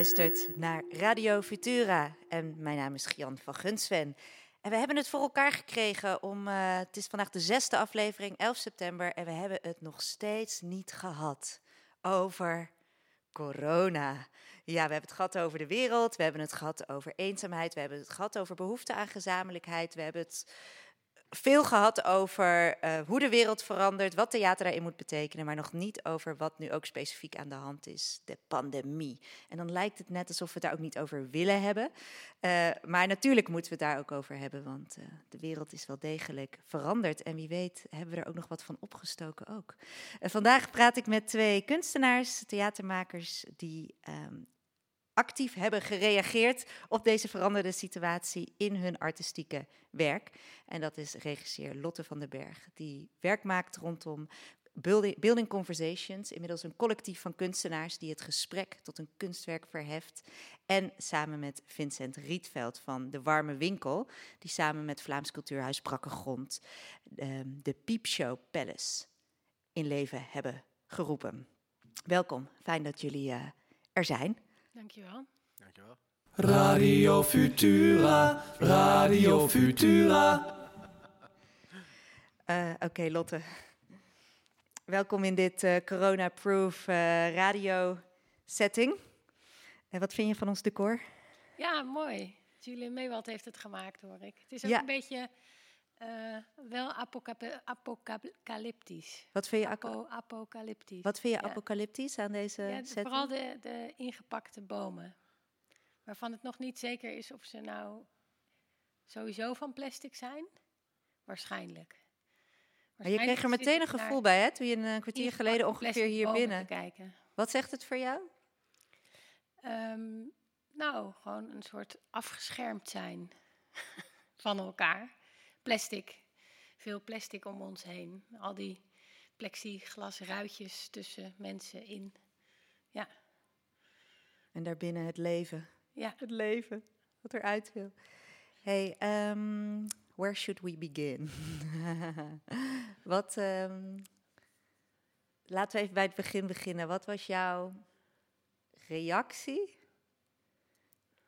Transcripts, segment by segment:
luistert naar Radio Futura en mijn naam is Gian van Gunsven. En we hebben het voor elkaar gekregen om, eh, het is vandaag de zesde aflevering, 11 september, en we hebben het nog steeds niet gehad over corona. Ja, we hebben het gehad over de wereld, we hebben het gehad over eenzaamheid, we hebben het gehad over behoefte aan gezamenlijkheid, we hebben het veel gehad over eh, hoe de wereld verandert, wat theater daarin moet betekenen, maar nog niet over wat nu ook specifiek aan de hand is, de pandemie. En dan lijkt het net alsof we het daar ook niet over willen hebben. Eh, maar natuurlijk moeten we het daar ook over hebben, want eh, de wereld is wel degelijk veranderd. En wie weet hebben we er ook nog wat van opgestoken ook. Vandaag praat ik met twee kunstenaars, theatermakers, die ehm, actief hebben gereageerd op deze veranderde situatie in hun artistieke werk. En dat is regisseur Lotte van den Berg, die werk maakt rondom Building, Conversations, inmiddels een collectief van kunstenaars die het gesprek tot een kunstwerk verheft. En samen met Vincent Rietveld van De Warme Winkel, die samen met Vlaams Cultuurhuis Brakke Grond ehm, de Piepshow Palace in leven hebben geroepen. Welkom, fijn dat jullie eh, er zijn. Dankjewel. Dankjewel. Radio Futura, Radio Futura. Eh, Oké, Lotte. Welkom in dit eh, corona-proof eh, radio-setting. En wat vind je van ons decor? Ja, mooi. Julian Meewald heeft het gemaakt, hoor ik. Het is ook Ja. een beetje eh, wel apocalyptisch. Wat vind je, Apo, apocalyptisch. wat vind je Ja. apocalyptisch aan deze Ja, de- vooral de, de ingepakte bomen. Waarvan het nog niet zeker is of ze nou sowieso van plastic zijn. Waarschijnlijk. Maar je kreeg er meteen een gevoel naar bij, hè? Toen je een kwartier geleden ongeveer hier binnen. kijken. Wat zegt het voor jou? Ehm, nou, gewoon een soort afgeschermd zijn van elkaar. Plastic. Veel plastic om ons heen. Al die plexiglasruitjes tussen mensen in. Ja, En daarbinnen het leven. ja. Het leven, wat eruit wil. Hey, ehm, where should we begin? wat, ehm, laten we even bij het begin beginnen. Wat was jouw reactie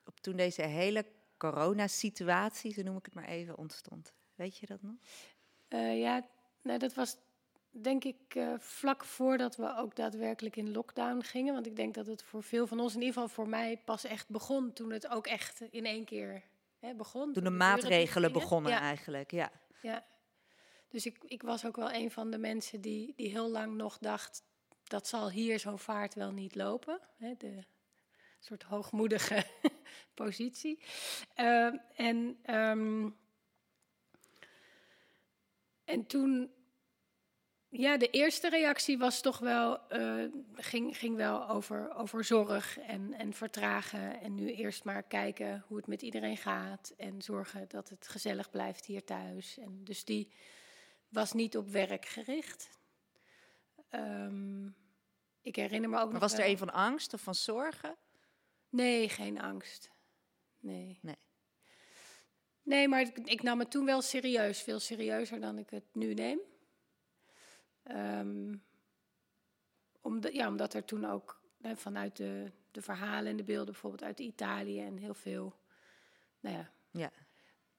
op toen deze hele coronasituatie, zo noem ik het maar even, ontstond? Weet je dat nog? Eh, ja, nou, dat was denk ik eh, vlak voordat we ook daadwerkelijk in lockdown gingen. Want ik denk dat het voor veel van ons, in ieder geval voor mij, pas echt begon toen het ook echt in één keer hè, begon. Toen de maatregelen begonnen Ja. eigenlijk, ja. Ja, dus ik, ik was ook wel een van de mensen die, die heel lang nog dacht... dat zal hier zo'n vaart wel niet lopen. Hè, de soort hoogmoedige positie. Eh, en, ehm, en toen... Ja, de eerste reactie was toch wel, eh, ging, ging wel over, over zorg en, en vertragen. En nu eerst maar kijken hoe het met iedereen gaat. En zorgen dat het gezellig blijft hier thuis. En dus die was niet op werk gericht. Ehm, ik herinner me ook Maar was er wel- een van angst of van zorgen? Nee, geen angst. Nee. Nee. Nee, maar ik, ik nam het toen wel serieus. Veel serieuzer dan ik het nu neem. Ehm, omdat, ja, omdat er toen ook hè, vanuit de, de verhalen en de beelden, bijvoorbeeld uit Italië en heel veel nou ja, Ja.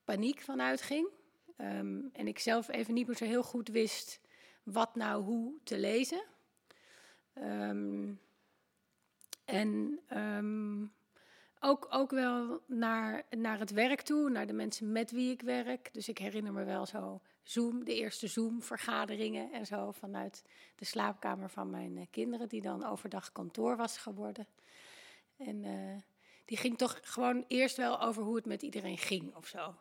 paniek vanuit ging. Ehm, en ik zelf even niet meer zo heel goed wist wat nou hoe te lezen. Ehm, en ook, ook wel naar, naar het werk toe, naar de mensen met wie ik werk. Dus ik herinner me wel zo Zoom, de eerste Zoom-vergaderingen en zo vanuit de slaapkamer van mijn eh, kinderen, die dan overdag kantoor was geworden. En eh, die ging toch gewoon eerst wel over hoe het met iedereen ging of zo.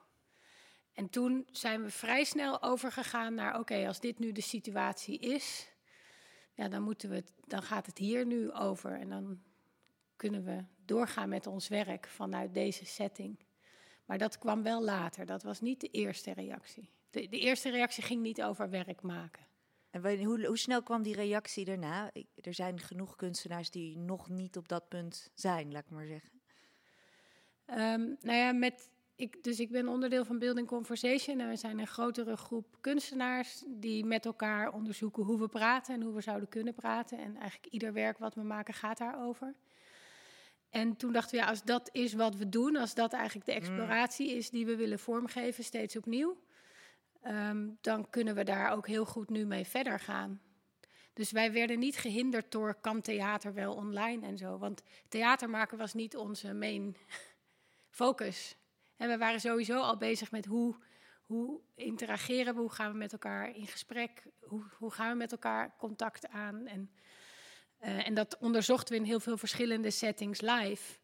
En toen zijn we vrij snel overgegaan naar: oké, als dit nu de situatie is, ja, dan, moeten we dan gaat het hier nu over. En dan kunnen we doorgaan met ons werk vanuit deze setting. Maar dat kwam wel later. Dat was niet de eerste reactie. De, de eerste reactie ging niet over werk maken. En hoe, hoe snel kwam die reactie daarna? Er zijn genoeg kunstenaars die nog niet op dat punt zijn, laat ik maar zeggen. Ehm, nou ja, met, ik, dus ik ben onderdeel van Building Conversation. En we zijn een grotere groep kunstenaars die met elkaar onderzoeken hoe we praten en hoe we zouden kunnen praten. En eigenlijk ieder werk wat we maken gaat daarover. En toen dachten we, ja, als dat is wat we doen, als dat eigenlijk de exploratie is die we willen vormgeven, steeds opnieuw, ehm, dan kunnen we daar ook heel goed nu mee verder gaan. Dus wij werden niet gehinderd door kan theater wel online en zo. Want theater maken was niet onze main focus. En we waren sowieso al bezig met hoe, hoe interageren we, hoe gaan we met elkaar in gesprek, hoe, hoe gaan we met elkaar contact aan. En, eh, en dat onderzochten we in heel veel verschillende settings live.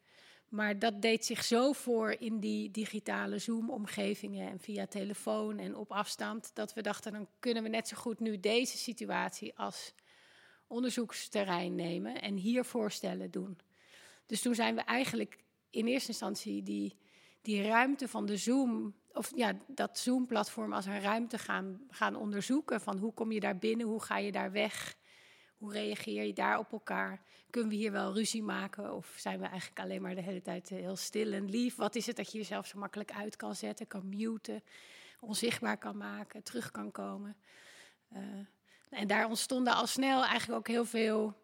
Maar dat deed zich zo voor in die digitale Zoom-omgevingen en via telefoon en op afstand, dat we dachten, dan kunnen we net zo goed nu deze situatie als onderzoeksterrein nemen en hier voorstellen doen. Dus toen zijn we eigenlijk in eerste instantie die, die ruimte van de Zoom, of ja, dat Zoom-platform als een ruimte gaan, gaan onderzoeken. Van hoe kom je daar binnen, hoe ga je daar weg, hoe reageer je daar op elkaar? Kunnen we hier wel ruzie maken of zijn we eigenlijk alleen maar de hele tijd eh, heel stil en lief? Wat is het dat je jezelf zo makkelijk uit kan zetten, kan muten, onzichtbaar kan maken, terug kan komen? Eh, en daar ontstonden al snel eigenlijk ook heel veel,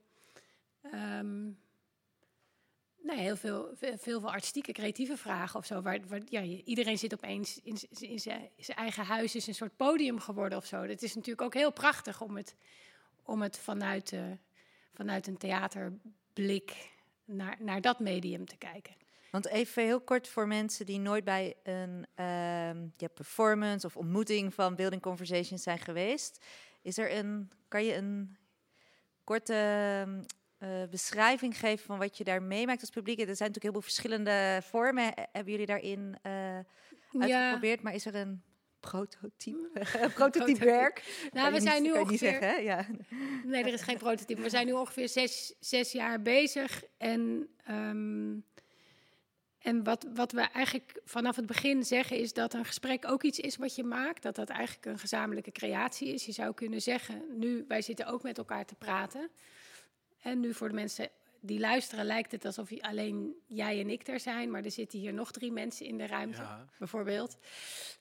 nee, heel veel, veel, veel, artistieke, creatieve vragen of zo. Waar, waar, ja, iedereen zit opeens in, in zijn eigen huis, is een soort podium geworden of zo. Dat is natuurlijk ook heel prachtig om het, om het vanuit, eh, vanuit een theaterblik naar, naar dat medium te kijken. Want even heel kort voor mensen die nooit bij een ja, performance of ontmoeting van Building Conversations zijn geweest. Is er een, kan je een korte ehm, eh, beschrijving geven van wat je daar meemaakt als publiek? Er zijn natuurlijk heel veel verschillende vormen. Hebben jullie daarin eh, uitgeprobeerd? Maar is er een prototype? een prototype werk? Nou, we zijn nu kan je niet ongeveer... zeggen, hè? Ja. Nee, er is geen prototype. We zijn nu ongeveer zes, zes jaar bezig. En, ehm, en wat, wat we eigenlijk vanaf het begin zeggen is dat een gesprek ook iets is wat je maakt. Dat dat eigenlijk een gezamenlijke creatie is. Je zou kunnen zeggen, nu, wij zitten ook met elkaar te praten. En nu voor de mensen die luisteren lijkt het alsof je- alleen jij en ik er zijn. Maar er zitten hier nog drie mensen in de ruimte, Ja. bijvoorbeeld.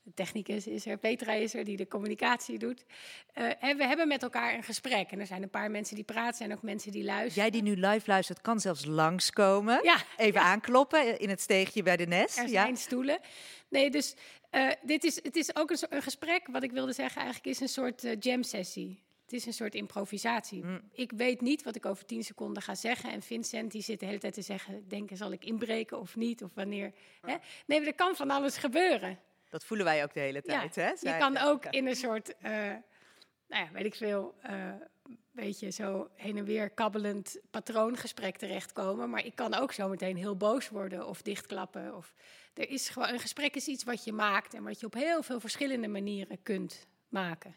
De technicus is er, Petra is er, die de communicatie doet. Eh, en we hebben met elkaar een gesprek. En er zijn een paar mensen die praten, zijn ook mensen die luisteren. Jij die nu live luistert, kan zelfs langskomen. Ja, Even aankloppen in het steegje bij de Nes. er ja. zijn stoelen. Nee, dus eh, dit is, het is ook een, gesprek. Wat ik wilde zeggen eigenlijk is een soort eh, jam sessie. Het is een soort improvisatie. Mm. Ik weet niet wat ik over tien seconden ga zeggen. En Vincent die zit de hele tijd te zeggen... denken, zal ik inbreken of niet? Of wanneer... Hè? Nee, maar er kan van alles gebeuren. Dat voelen wij ook de hele Ja, tijd. hè? je kan ook ja. in een soort, eh, nou ja, weet ik veel, eh beetje zo heen en weer kabbelend patroongesprek terechtkomen. Maar ik kan ook zo meteen heel boos worden of dichtklappen. Of, er is gewoon, een gesprek is iets wat je maakt en wat je op heel veel verschillende manieren kunt maken.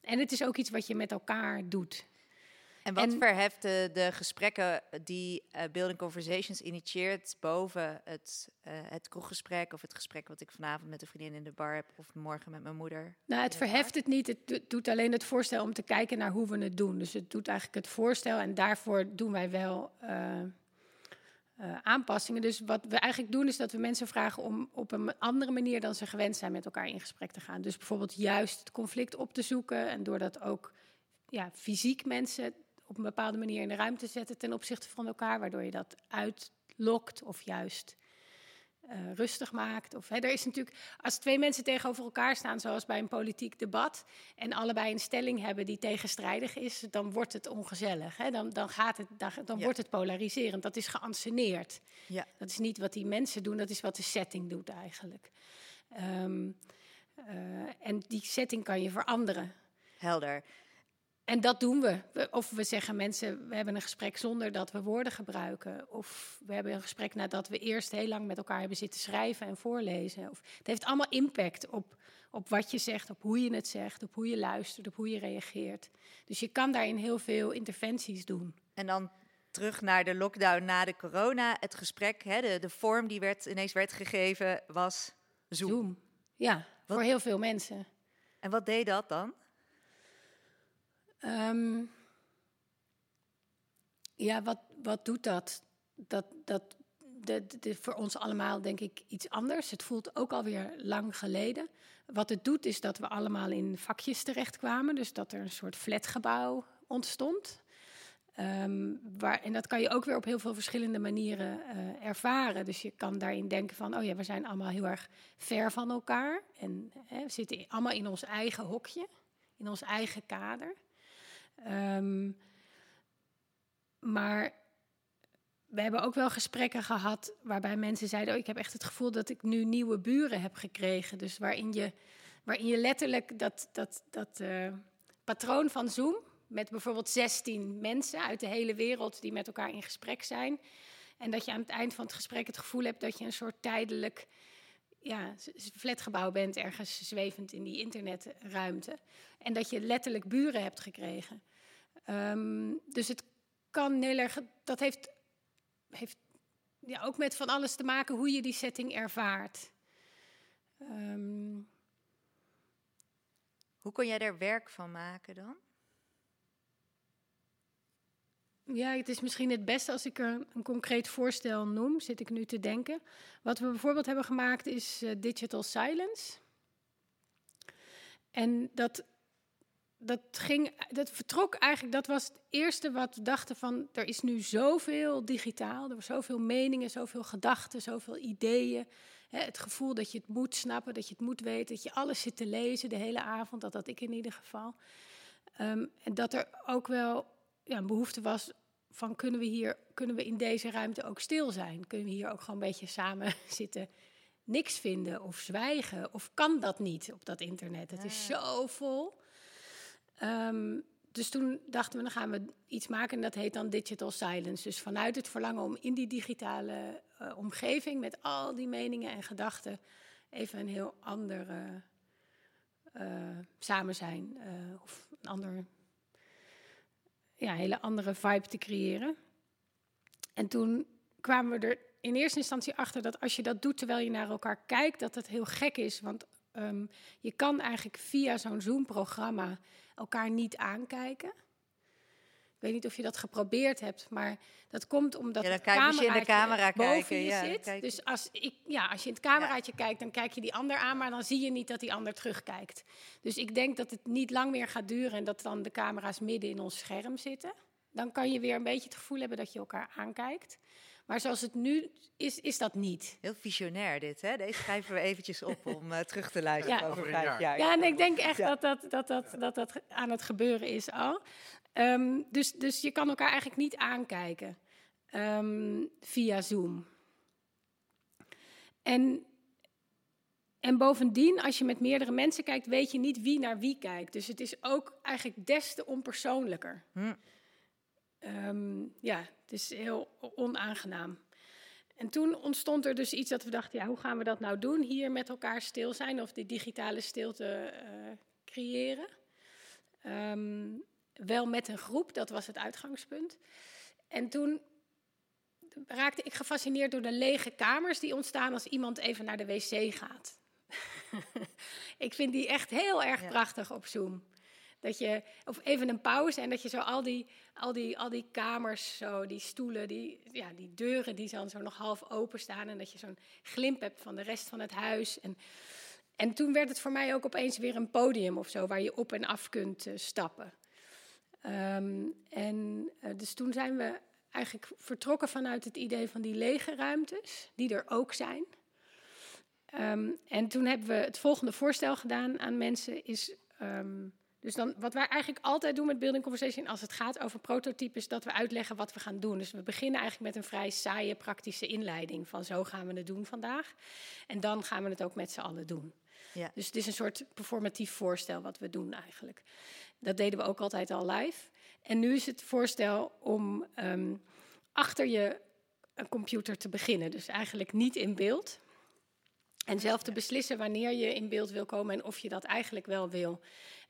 En het is ook iets wat je met elkaar doet. En wat En- verheft de, de gesprekken die eh, Building Conversations initieert boven het, eh, het kroeggesprek of het gesprek wat ik vanavond met een vriendin in de bar heb of morgen met mijn moeder? Nou, het verheft het niet. Het do- doet alleen het voorstel om te kijken naar hoe we het doen. Dus het doet eigenlijk het voorstel en daarvoor doen wij wel eh, eh, aanpassingen. Dus wat we eigenlijk doen is dat we mensen vragen om op een andere manier dan ze gewend zijn met elkaar in gesprek te gaan. Dus bijvoorbeeld juist het conflict op te zoeken en door dat ook ja, fysiek mensen op een bepaalde manier in de ruimte te zetten ten opzichte van elkaar, waardoor je dat uitlokt of juist eh, rustig maakt. Of, hè, er is natuurlijk, als twee mensen tegenover elkaar staan, zoals bij een politiek debat, en allebei een stelling hebben die tegenstrijdig is, dan wordt het ongezellig. Hè? Dan, dan, gaat het, dan, dan Ja. wordt het polariserend. Dat is geanceneerd. Ja. Dat is niet wat die mensen doen, dat is wat de setting doet eigenlijk. Ehm, eh, en die setting kan je veranderen. Helder. En dat doen we. Of we zeggen mensen, we hebben een gesprek zonder dat we woorden gebruiken. Of we hebben een gesprek nadat we eerst heel lang met elkaar hebben zitten schrijven en voorlezen. Of, het heeft allemaal impact op, op wat je zegt, op hoe je het zegt, op hoe je luistert, op hoe je reageert. Dus je kan daarin heel veel interventies doen. En dan terug naar de lockdown na de corona. Het gesprek, hè, de, de vorm die werd, ineens werd gegeven, was Zoom. Zoom. Ja, voor heel veel mensen. En wat deed dat dan? Ehm, ja, wat, wat doet dat? Dat, dat de, de- voor ons allemaal denk ik iets anders. Het voelt ook alweer lang geleden. Wat het doet is dat we allemaal in vakjes terechtkwamen. Dus dat er een soort flatgebouw ontstond. Ehm, waar, en dat kan je ook weer op heel veel verschillende manieren eh, ervaren. Dus je kan daarin denken van, oh ja, we zijn allemaal heel erg ver van elkaar. En hè, we zitten allemaal in ons eigen hokje, in ons eigen kader. Ehm, maar we hebben ook wel gesprekken gehad waarbij mensen zeiden: oh, Ik heb echt het gevoel dat ik nu nieuwe buren heb gekregen. Dus waarin je, waarin je letterlijk dat, dat, dat eh, patroon van Zoom, met bijvoorbeeld 16 mensen uit de hele wereld die met elkaar in gesprek zijn. En dat je aan het eind van het gesprek het gevoel hebt dat je een soort tijdelijk ja, flatgebouw bent, ergens zwevend in die internetruimte. En dat je letterlijk buren hebt gekregen. Ehm, dus het kan heel erg. Dat heeft, heeft ja, ook met van alles te maken hoe je die setting ervaart. Ehm, Hoe kon jij er werk van maken dan? Ja, het is misschien het beste als ik er een concreet voorstel noem, zit ik nu te denken. Wat we bijvoorbeeld hebben gemaakt is eh, Digital Silence. En dat, dat, ging, dat vertrok eigenlijk, dat was het eerste wat we dachten van, er is nu zoveel digitaal, er zijn zoveel meningen, zoveel gedachten, zoveel ideeën. Hè, het gevoel dat je het moet snappen, dat je het moet weten, dat je alles zit te lezen de hele avond, dat had ik in ieder geval. Ehm, en dat er ook wel ja, een behoefte was van kunnen we hier, kunnen we in deze ruimte ook stil zijn? Kunnen we hier ook gewoon een beetje samen zitten, niks vinden of zwijgen? Of kan dat niet op dat internet? Het is zo vol. Ehm, dus toen dachten we, dan gaan we iets maken en dat heet dan Digital Silence. Dus vanuit het verlangen om in die digitale eh, omgeving met al die meningen en gedachten even een heel ander eh, samen zijn. of een ander ja, hele andere vibe te creëren. En toen kwamen we er in eerste instantie achter dat als je dat doet terwijl je naar elkaar kijkt, dat het heel gek is. Want ehm, je kan eigenlijk via zo'n Zoom-programma elkaar niet aankijken. Ik weet niet of je dat geprobeerd hebt, maar dat komt omdat Ja, dan het kijk- je in de camera boven kijken, je ja, zit. Dus als, ik, ja, als je in het cameraatje kijkt, dan kijk je die ander aan, maar dan zie je niet dat die ander terugkijkt. Dus ik denk dat het niet lang meer gaat duren en dat dan de camera's midden in ons scherm zitten. Dan kan je weer een beetje het gevoel hebben dat je elkaar aankijkt. Maar zoals het nu is, is dat niet. Heel visionair dit, hè? Deze schrijven we eventjes op om eh, terug te luisteren Ja. over vijf jaar. jaar. Ja, en ik denk echt Ja. dat, dat, dat, dat, dat dat aan het gebeuren is al. Ehm, dus, dus je kan elkaar eigenlijk niet aankijken ehm, via Zoom. En, en bovendien, als je met meerdere mensen kijkt, weet je niet wie naar wie kijkt. Dus het is ook eigenlijk des te onpersoonlijker. Hm. Ehm, ja, het is heel onaangenaam. En toen ontstond er dus iets dat we dachten, ja, hoe gaan we dat nou doen? Hier met elkaar stil zijn of die digitale stilte eh, creëren. Ehm, wel met een groep, dat was het uitgangspunt. En toen raakte ik gefascineerd door de lege kamers die ontstaan als iemand even naar de wc gaat. ik vind die echt heel erg Ja. prachtig op Zoom. Dat je, of even een pauze en dat je zo al die, al die, al die kamers, zo, die stoelen, die, ja, die deuren die dan zo nog half openstaan. En dat je zo'n glimp hebt van de rest van het huis. En, en toen werd het voor mij ook opeens weer een podium of zo, waar je op en af kunt eh, stappen. Ehm, en eh, dus toen zijn we eigenlijk vertrokken vanuit het idee van die lege ruimtes, die er ook zijn. Ehm, en toen hebben we het volgende voorstel gedaan aan mensen, is ehm, dus dan, wat wij eigenlijk altijd doen met Building Conversation als het gaat over prototypes, dat we uitleggen wat we gaan doen. Dus we beginnen eigenlijk met een vrij saaie praktische inleiding van zo gaan we het doen vandaag. En dan gaan we het ook met z'n allen doen. Ja. Dus het is een soort performatief voorstel wat we doen eigenlijk. Dat deden we ook altijd al live. En nu is het voorstel om ehm, achter je een computer te beginnen. Dus eigenlijk niet in beeld. En zelf te beslissen wanneer je in beeld wil komen en of je dat eigenlijk wel wil.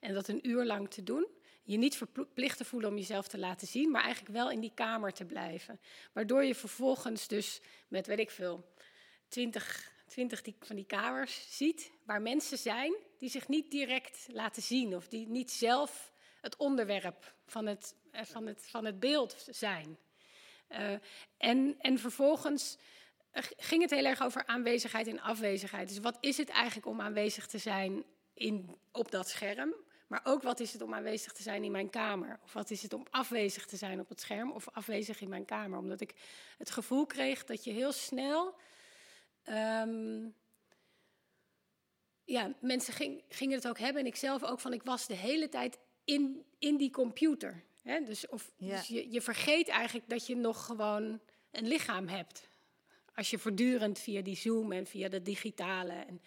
En dat een uur lang te doen. Je niet verplicht te voelen om jezelf te laten zien, maar eigenlijk wel in die kamer te blijven. Waardoor je vervolgens dus met, weet ik veel, 20, twintig die, van die kamers ziet waar mensen zijn die zich niet direct laten zien of die niet zelf het onderwerp van het, eh, van het, van het beeld zijn. Uh, en, en vervolgens eh, ging het heel erg over aanwezigheid en afwezigheid. Dus wat is het eigenlijk om aanwezig te zijn in, op dat scherm? Maar ook wat is het om aanwezig te zijn in mijn kamer? Of wat is het om afwezig te zijn op het scherm of afwezig in mijn kamer? Omdat ik het gevoel kreeg dat je heel snel. Um, ja, mensen ging, gingen het ook hebben en ik zelf ook van ik was de hele tijd in, in die computer. Hè? Dus, of, dus je, je vergeet eigenlijk dat je nog gewoon een lichaam hebt. Als je voortdurend via die Zoom en via de digitale. En,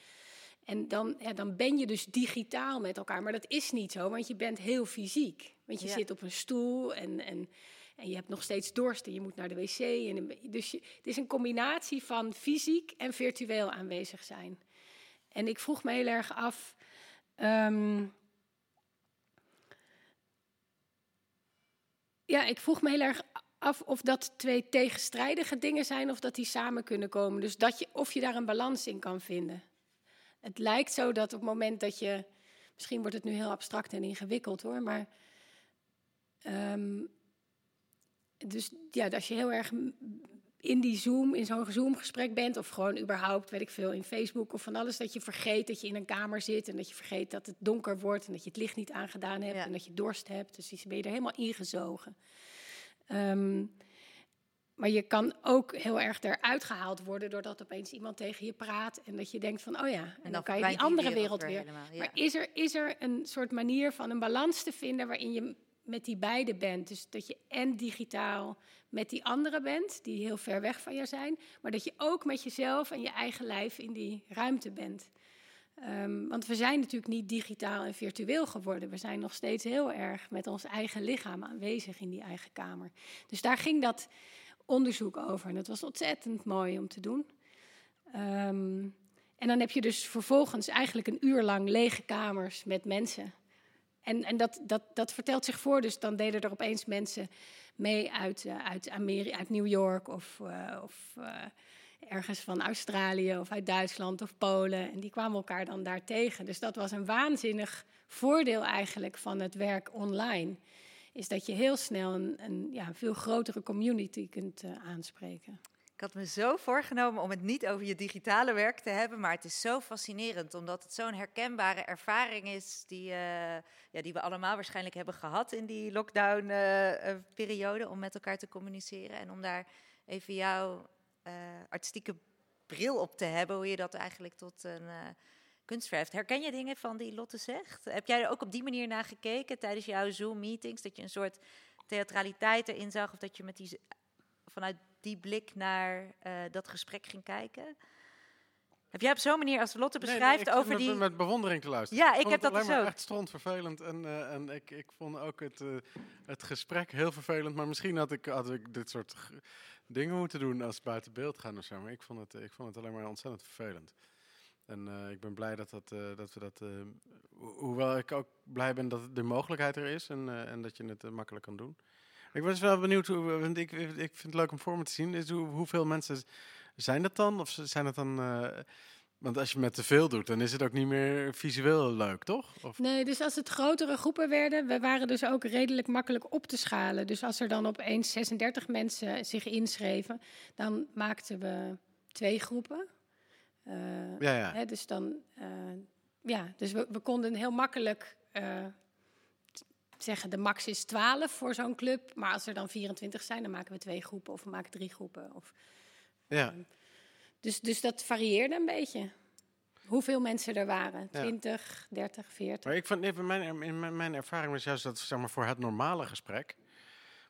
en dan, ja, dan ben je dus digitaal met elkaar. Maar dat is niet zo, want je bent heel fysiek. Want je zit op een stoel en, en, en je hebt nog steeds dorst en je moet naar de wc. En, dus je, het is een combinatie van fysiek en virtueel aanwezig zijn. En ik vroeg me heel erg af. Um, ja, ik vroeg me heel erg af of dat twee tegenstrijdige dingen zijn of dat die samen kunnen komen. Dus dat je, of je daar een balans in kan vinden. Het lijkt zo dat op het moment dat je. Misschien wordt het nu heel abstract en ingewikkeld hoor, maar. Um, dus ja, als je heel erg in die Zoom, in zo'n Zoom-gesprek bent, of gewoon überhaupt, weet ik veel, in Facebook of van alles, dat je vergeet dat je in een kamer zit en dat je vergeet dat het donker wordt en dat je het licht niet aangedaan hebt en dat je dorst hebt. Dus ben je er helemaal ingezogen. Um, maar je kan ook heel erg eruit gehaald worden doordat opeens iemand tegen je praat en dat je denkt van, oh ja, en, dan, kan je die andere wereld, weer. Maar is er, is er een soort manier van een balans te vinden waarin je met die beide bent? Dus dat je en digitaal met die anderen bent, die heel ver weg van je zijn, maar dat je ook met jezelf en je eigen lijf in die ruimte bent. Um, want we zijn natuurlijk niet digitaal en virtueel geworden. We zijn nog steeds heel erg met ons eigen lichaam aanwezig in die eigen kamer. Dus daar ging dat onderzoek over. En dat was ontzettend mooi om te doen. Um, en dan heb je dus vervolgens eigenlijk een uur lang lege kamers met mensen. En, en dat, dat, dat vertelt zich voor. Dus dan deden er opeens mensen mee uit, uh, uit, Amerika, uit New York of, uh, of uh, ergens van Australië of uit Duitsland of Polen. En die kwamen elkaar dan daar tegen. Dus dat was een waanzinnig voordeel eigenlijk van het werk online. Is dat je heel snel een, een ja, veel grotere community kunt uh, aanspreken. Ik had me zo voorgenomen om het niet over je digitale werk te hebben, maar het is zo fascinerend, omdat het zo'n herkenbare ervaring is die, uh, ja, die we allemaal waarschijnlijk hebben gehad in die lockdown-periode, uh, om met elkaar te communiceren en om daar even jouw artistieke bril op te hebben, hoe je dat eigenlijk tot een uh, kunst verheft. Herken je dingen van die Lotte zegt? Heb jij er ook op die manier naar gekeken tijdens jouw Zoom-meetings? Dat je een soort theatraliteit erin zag, of dat je met die, vanuit die blik naar uh, dat gesprek ging kijken? Heb jij op zo'n manier, als Lotte beschrijft nee, nee, over met, die... met bewondering te luisteren. Ja, ik, ik heb dat dus ook. echt stront vervelend. En, uh, en ik, ik vond ook het, uh, het gesprek heel vervelend. Maar misschien had ik, had ik dit soort dingen moeten doen als buiten beeld gaan of zo. Maar ik vond het, ik vond het alleen maar ontzettend vervelend. En uh, ik ben blij dat, dat, uh, dat we dat. Uh, hoewel ik ook blij ben dat de mogelijkheid er is en, en dat je het makkelijk kan doen. Ik was wel benieuwd, hoe, want ik, ik vind het leuk om voor me te zien. Is hoe, hoeveel mensen zijn dat dan? Of zijn het dan. Want als je met te veel doet, dan is het ook niet meer visueel leuk, toch? Of? Nee, dus als het grotere groepen werden, we waren dus ook redelijk makkelijk op te schalen. Dus als er dan opeens 36 mensen zich inschreven, dan maakten we twee groepen. Uh, ja, ja. Hè, dus dan, uh, ja, dus we, we konden heel makkelijk uh, zeggen, de max is 12 voor zo'n club. Maar als er dan 24 zijn, dan maken we twee groepen of we maken drie groepen. Of, ja. Dus, dus dat varieerde een beetje. Hoeveel mensen er waren? 20, 30, 40. Maar ik vond, in mijn, in mijn ervaring was juist dat zeg maar, voor het normale gesprek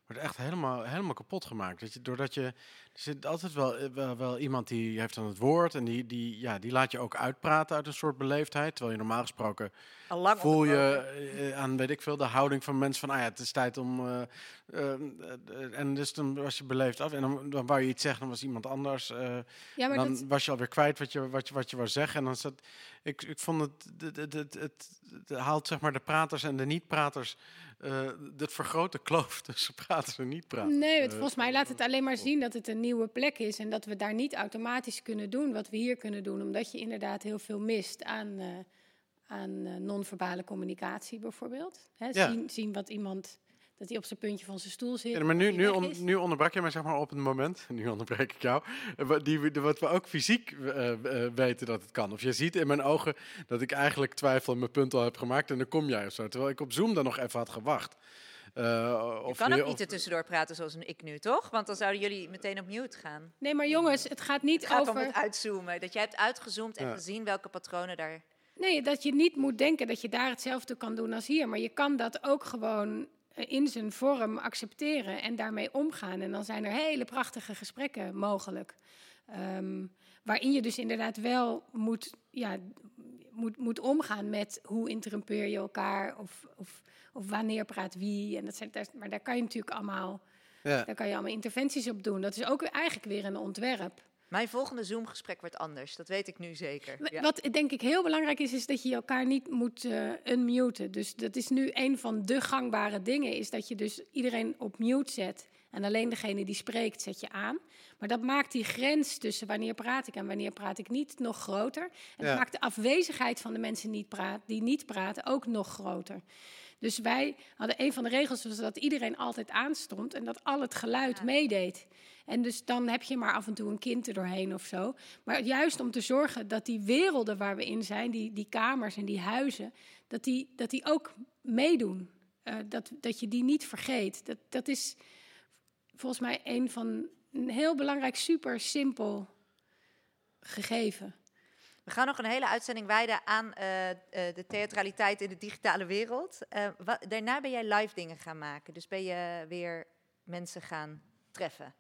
wordt echt helemaal, helemaal kapot gemaakt. Dat je, doordat je, er zit altijd wel, wel, wel, iemand die heeft dan het woord en die, die, ja, die laat je ook uitpraten uit een soort beleefdheid. Terwijl je normaal gesproken voel je uh, aan, weet ik veel, de houding van mensen van, ah ja, het is tijd om, uh, uh, en dus dan was je beleefd af. En dan, dan wou je iets zeggen, dan was iemand anders. ja, maar dan dat... was je alweer kwijt wat je, wat je, wat je wou zeggen. En dan zat, ik, ik vond het, het, het, het, het, haalt zeg maar de praters en de niet-praters eh dit vergrote kloof tussen praten en niet praten. Nee, het, Eh, volgens mij laat het alleen maar zien dat het een nieuwe plek is en dat we daar niet automatisch kunnen doen wat we hier kunnen doen, omdat je inderdaad heel veel mist aan, eh, aan eh, non-verbale communicatie bijvoorbeeld. Hè, Ja. zien, zien wat iemand, dat hij op zijn puntje van zijn stoel zit. Ja, maar nu, nu, on- nu onderbrak je mij zeg maar op het moment, nu onderbreek ik jou, eh, wat, die, we- wat we ook fysiek eh, eh, weten dat het kan. Of je ziet in mijn ogen dat ik eigenlijk twijfel en mijn punt al heb gemaakt en dan kom jij of zo. Terwijl ik op Zoom dan nog even had gewacht. Eh, Je of kan je- ook niet er tussendoor praten zoals ik nu, toch? Want dan zouden jullie meteen op mute gaan. Nee, maar jongens, het gaat niet Het gaat om over. het uitzoomen. Dat jij hebt uitgezoomd en Ja. gezien welke patronen daar... Nee, dat je niet moet denken dat je daar hetzelfde kan doen als hier. Maar je kan dat ook gewoon in zijn vorm accepteren en daarmee omgaan. En dan zijn er hele prachtige gesprekken mogelijk. Ehm, waarin je dus inderdaad wel moet, ja, moet, moet omgaan met hoe interrumpeer je elkaar of, of, of wanneer praat wie. En dat zijn, maar daar kan je natuurlijk allemaal, Ja. daar kan je allemaal interventies op doen. Dat is ook eigenlijk weer een ontwerp. Mijn volgende Zoom-gesprek wordt anders. Dat weet ik nu zeker. Ja. Wat denk ik heel belangrijk is, is dat je elkaar niet moet eh unmuten. Dus dat is nu een van de gangbare dingen, is dat je dus iedereen op mute zet. En alleen degene die spreekt, zet je aan. Maar dat maakt die grens tussen wanneer praat ik en wanneer praat ik niet nog groter. En Ja. dat maakt de afwezigheid van de mensen niet praat, die niet praten ook nog groter. Dus wij hadden een van de regels was dat iedereen altijd aanstond en dat al het geluid meedeed. En dus dan heb je maar af en toe een kind er doorheen of zo. Maar juist om te zorgen dat die werelden waar we in zijn, die, die kamers en die huizen, dat die, dat die ook meedoen. Eh, dat, dat je die niet vergeet. Dat, dat is volgens mij een van een heel belangrijk, super simpel gegeven. We gaan nog een hele uitzending wijden aan eh, eh, de theatraliteit in de digitale wereld. Eh, daarna ben jij live dingen gaan maken. Dus ben je weer mensen gaan treffen.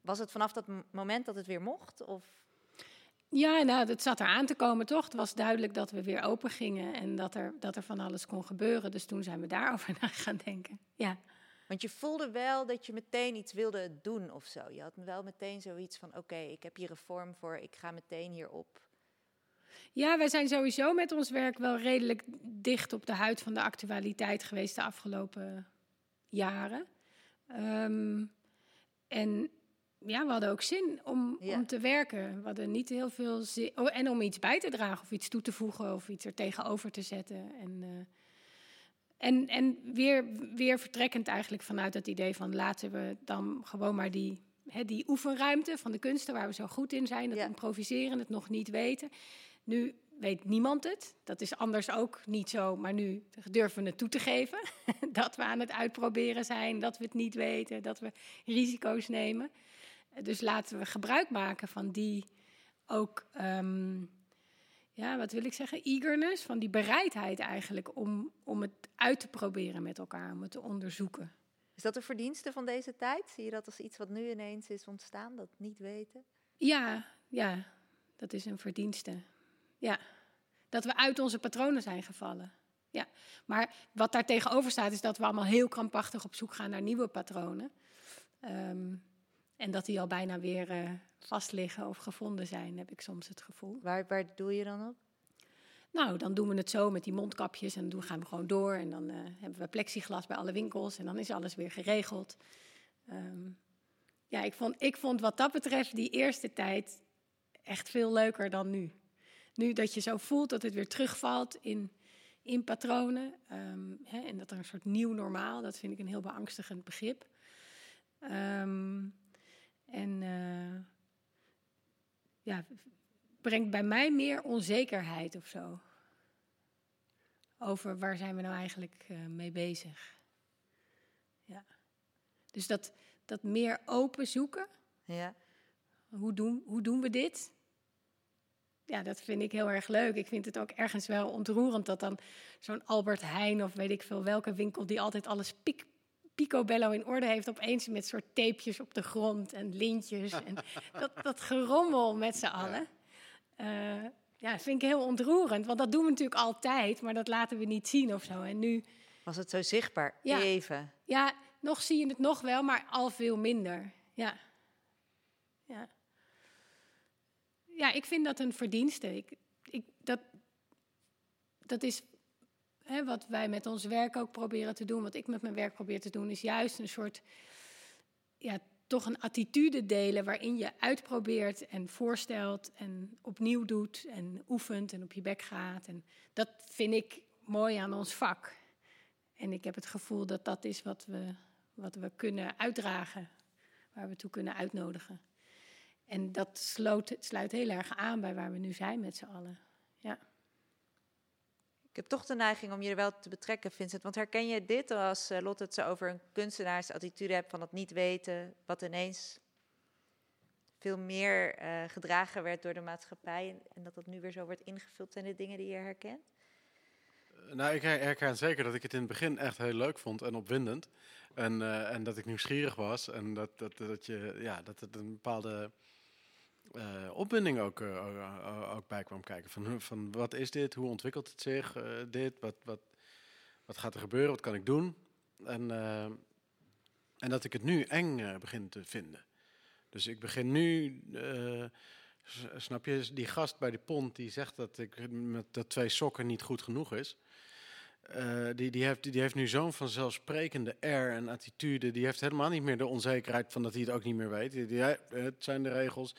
Was het vanaf dat moment dat het weer mocht? Of? Ja, nou, dat zat er aan te komen, toch? Het was duidelijk dat we weer open gingen en dat er, dat er van alles kon gebeuren. Dus toen zijn we daarover na gaan denken. Ja. Want je voelde wel dat je meteen iets wilde doen of zo. Je had wel meteen zoiets van: oké, ik heb hier een vorm voor, ik ga meteen hierop. Ja, wij zijn sowieso met ons werk wel redelijk dicht op de huid van de actualiteit geweest de afgelopen jaren. Ehm, en ja, we hadden ook zin om, Ja. om te werken. We hadden niet heel veel zin. Oh, en om iets bij te dragen of iets toe te voegen of iets er tegenover te zetten. En, eh, en, en weer, weer vertrekkend eigenlijk vanuit het idee van laten we dan gewoon maar die, hè, die oefenruimte van de kunsten waar we zo goed in zijn, dat Ja. improviseren, het nog niet weten. Nu weet niemand het. Dat is anders ook niet zo, maar nu durven we het toe te geven. dat we aan het uitproberen zijn, dat we het niet weten, dat we risico's nemen. Dus laten we gebruik maken van die ook, ehm, ja, wat wil ik zeggen, eagerness, van die bereidheid eigenlijk om, om het uit te proberen met elkaar, om het te onderzoeken. Is dat een verdienste van deze tijd? Zie je dat als iets wat nu ineens is ontstaan, dat niet weten? Ja, ja, dat is een verdienste. Ja, dat we uit onze patronen zijn gevallen. Ja, maar wat daar tegenover staat is dat we allemaal heel krampachtig op zoek gaan naar nieuwe patronen. Ehm, en dat die al bijna weer eh, vast liggen of gevonden zijn, heb ik soms het gevoel. Waar, waar doe je dan op? Nou, dan doen we het zo met die mondkapjes en dan gaan we gewoon door. En dan eh, hebben we plexiglas bij alle winkels en dan is alles weer geregeld. Ehm, ja, ik vond, ik vond wat dat betreft die eerste tijd echt veel leuker dan nu. Nu dat je zo voelt dat het weer terugvalt in, in patronen. ehm, hè, en dat er een soort nieuw normaal, dat vind ik een heel beangstigend begrip. Ehm, en eh, ja, brengt bij mij meer onzekerheid of zo. Over waar zijn we nou eigenlijk eh, mee bezig. Ja. Dus dat, dat meer open zoeken. Ja. Hoe doen, hoe doen we dit? Ja, dat vind ik heel erg leuk. Ik vind het ook ergens wel ontroerend dat dan zo'n Albert Heijn of weet ik veel welke winkel die altijd alles piek, picobello in orde heeft, opeens met soort tapejes op de grond en lintjes en dat, dat gerommel met z'n allen. Eh, ja, dat vind ik heel ontroerend, want dat doen we natuurlijk altijd, maar dat laten we niet zien of zo. En nu, Was het zo zichtbaar? Ja. Even. ja, nog zie je het nog wel, maar al veel minder. Ja. Ja. Ja, ik vind dat een verdienste. Ik, ik, dat, dat is hè, wat wij met ons werk ook proberen te doen, wat ik met mijn werk probeer te doen, is juist een soort, ja, toch een attitude delen waarin je uitprobeert en voorstelt en opnieuw doet en oefent en op je bek gaat. En dat vind ik mooi aan ons vak. En ik heb het gevoel dat dat is wat we, wat we kunnen uitdragen, waar we toe kunnen uitnodigen. En dat sloot, sluit heel erg aan bij waar we nu zijn met z'n allen. Ja. Ik heb toch de neiging om je er wel te betrekken, Vincent. Want herken je dit als uh, Lotte het zo over een kunstenaarsattitude hebt van het niet weten, wat ineens veel meer uh, gedragen werd door de maatschappij en, en, dat dat nu weer zo wordt ingevuld? Zijn de dingen die je herkent? Nou, ik herken zeker dat ik het in het begin echt heel leuk vond en opwindend. En, uh, en dat ik nieuwsgierig was en dat, dat, dat, je, ja, dat het een bepaalde uh, opwinding ook, uh, ook bij kwam kijken. Van, van wat is dit? Hoe ontwikkelt het zich? Dit? Wat, wat, wat gaat er gebeuren? Wat kan ik doen? En, en dat ik het nu eng begin te vinden. Dus ik begin nu, snap je, die gast bij de pont die zegt dat ik met de twee sokken niet goed genoeg is. die, die, heeft, die heeft nu zo'n vanzelfsprekende air en attitude. Die heeft helemaal niet meer de onzekerheid van dat hij het ook niet meer weet. Die, het zijn de regels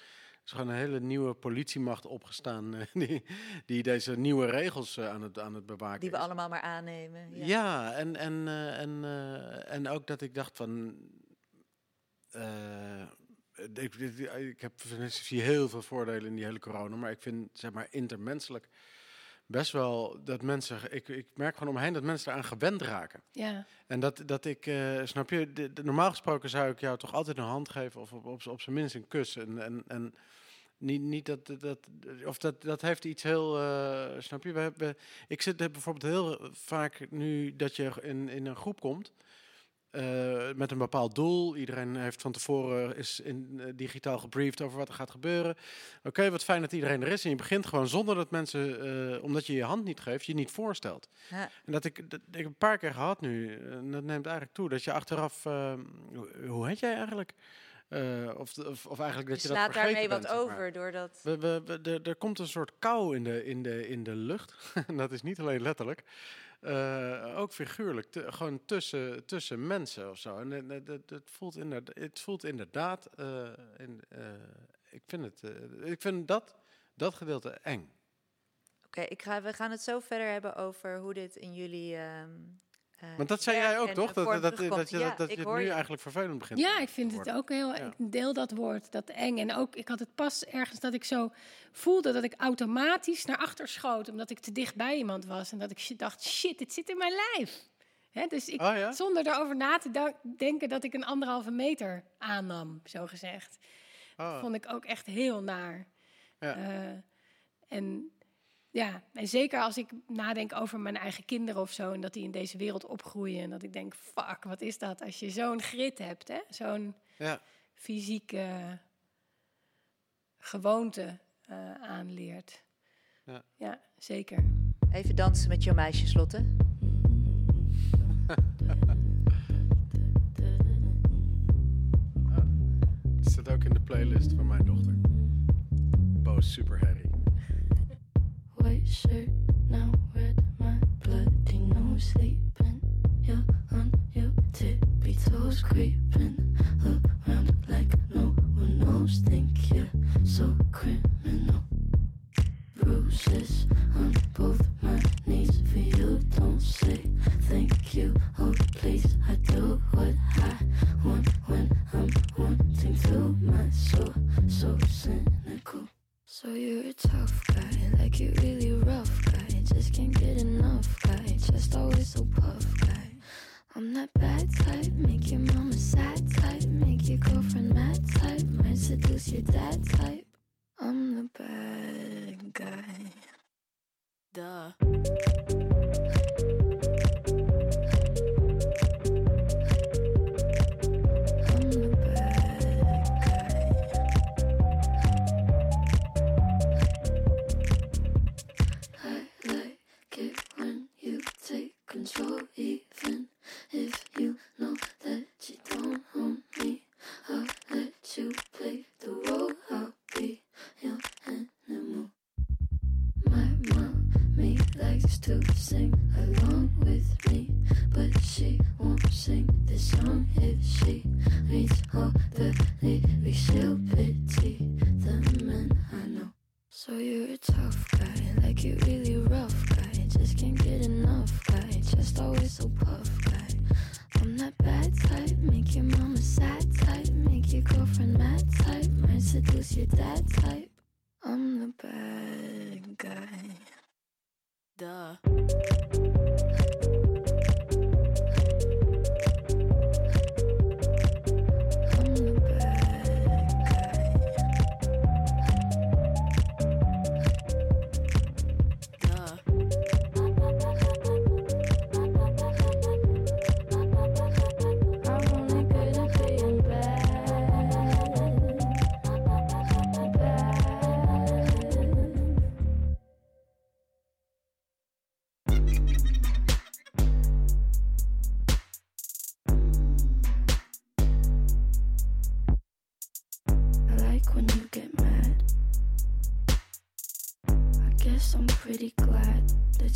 is gewoon een hele nieuwe politiemacht opgestaan uh, die, die deze nieuwe regels uh, aan, het, aan het bewaken Die we is. allemaal maar aannemen. Ja, ja en, en, uh, en, en ook dat ik dacht van... ik, ik, heb, ik zie heel veel voordelen in die hele corona, maar ik vind zeg maar intermenselijk best wel dat mensen, ik, ik merk gewoon omheen dat mensen eraan gewend raken. Ja. En dat, dat ik, uh, snap je, de, de, normaal gesproken zou ik jou toch altijd een hand geven of op, op, op zijn minst een kus. En, en, en niet, niet dat, dat, of dat, dat heeft iets heel, uh, snap je, we hebben, ik zit bijvoorbeeld heel vaak nu dat je in, in een groep komt. Uh, met een bepaald doel. Iedereen heeft van tevoren is in, uh, digitaal gebriefd over wat er gaat gebeuren. Oké, okay, wat fijn dat iedereen er is. En je begint gewoon zonder dat mensen, uh, omdat je je hand niet geeft, je niet voorstelt. Ja. En dat ik, dat ik een paar keer gehad nu, en dat neemt eigenlijk toe, dat je achteraf, hoe, hoe heet jij eigenlijk? Uh, of, of, of, eigenlijk dat je, je slaat dat daarmee bent, wat over doordat. We, we, we, er komt een soort kou in de, in de, in de lucht. dat is niet alleen letterlijk. Uh, ook figuurlijk. Gewoon tussen, tussen mensen of zo. En het, het, voelt, inderdaad, het voelt inderdaad. In, ik vind, het, ik vind dat, dat gedeelte eng. Oké, okay, we gaan het zo verder hebben over hoe dit in jullie. Uh, Want dat zei jij ook, toch? Dat, dat, dat, je, ja, dat, dat je het nu je. eigenlijk vervelend begint Ja, ik vind het ook heel... Ja. Ik deel dat woord, dat eng. En ook, ik had het pas ergens dat ik zo voelde dat ik automatisch naar achter schoot... omdat ik te dicht bij iemand was. En dat ik dacht, shit, dit zit in mijn lijf. Hè, dus ik, oh, ja? zonder erover na te denken dat ik een anderhalve meter aannam, zo gezegd. Oh. Dat vond ik ook echt heel naar. Ja. Uh, en... Ja, en zeker als ik nadenk over mijn eigen kinderen of zo... en dat die in deze wereld opgroeien... en dat ik denk, fuck, wat is dat als je zo'n grit hebt, hè? Zo'n ja. fysieke gewoonte uh, aanleert. Ja. ja, zeker. Even dansen met jouw meisjes, Lotte. Het zit ook in de playlist van mijn dochter. Boos Super creep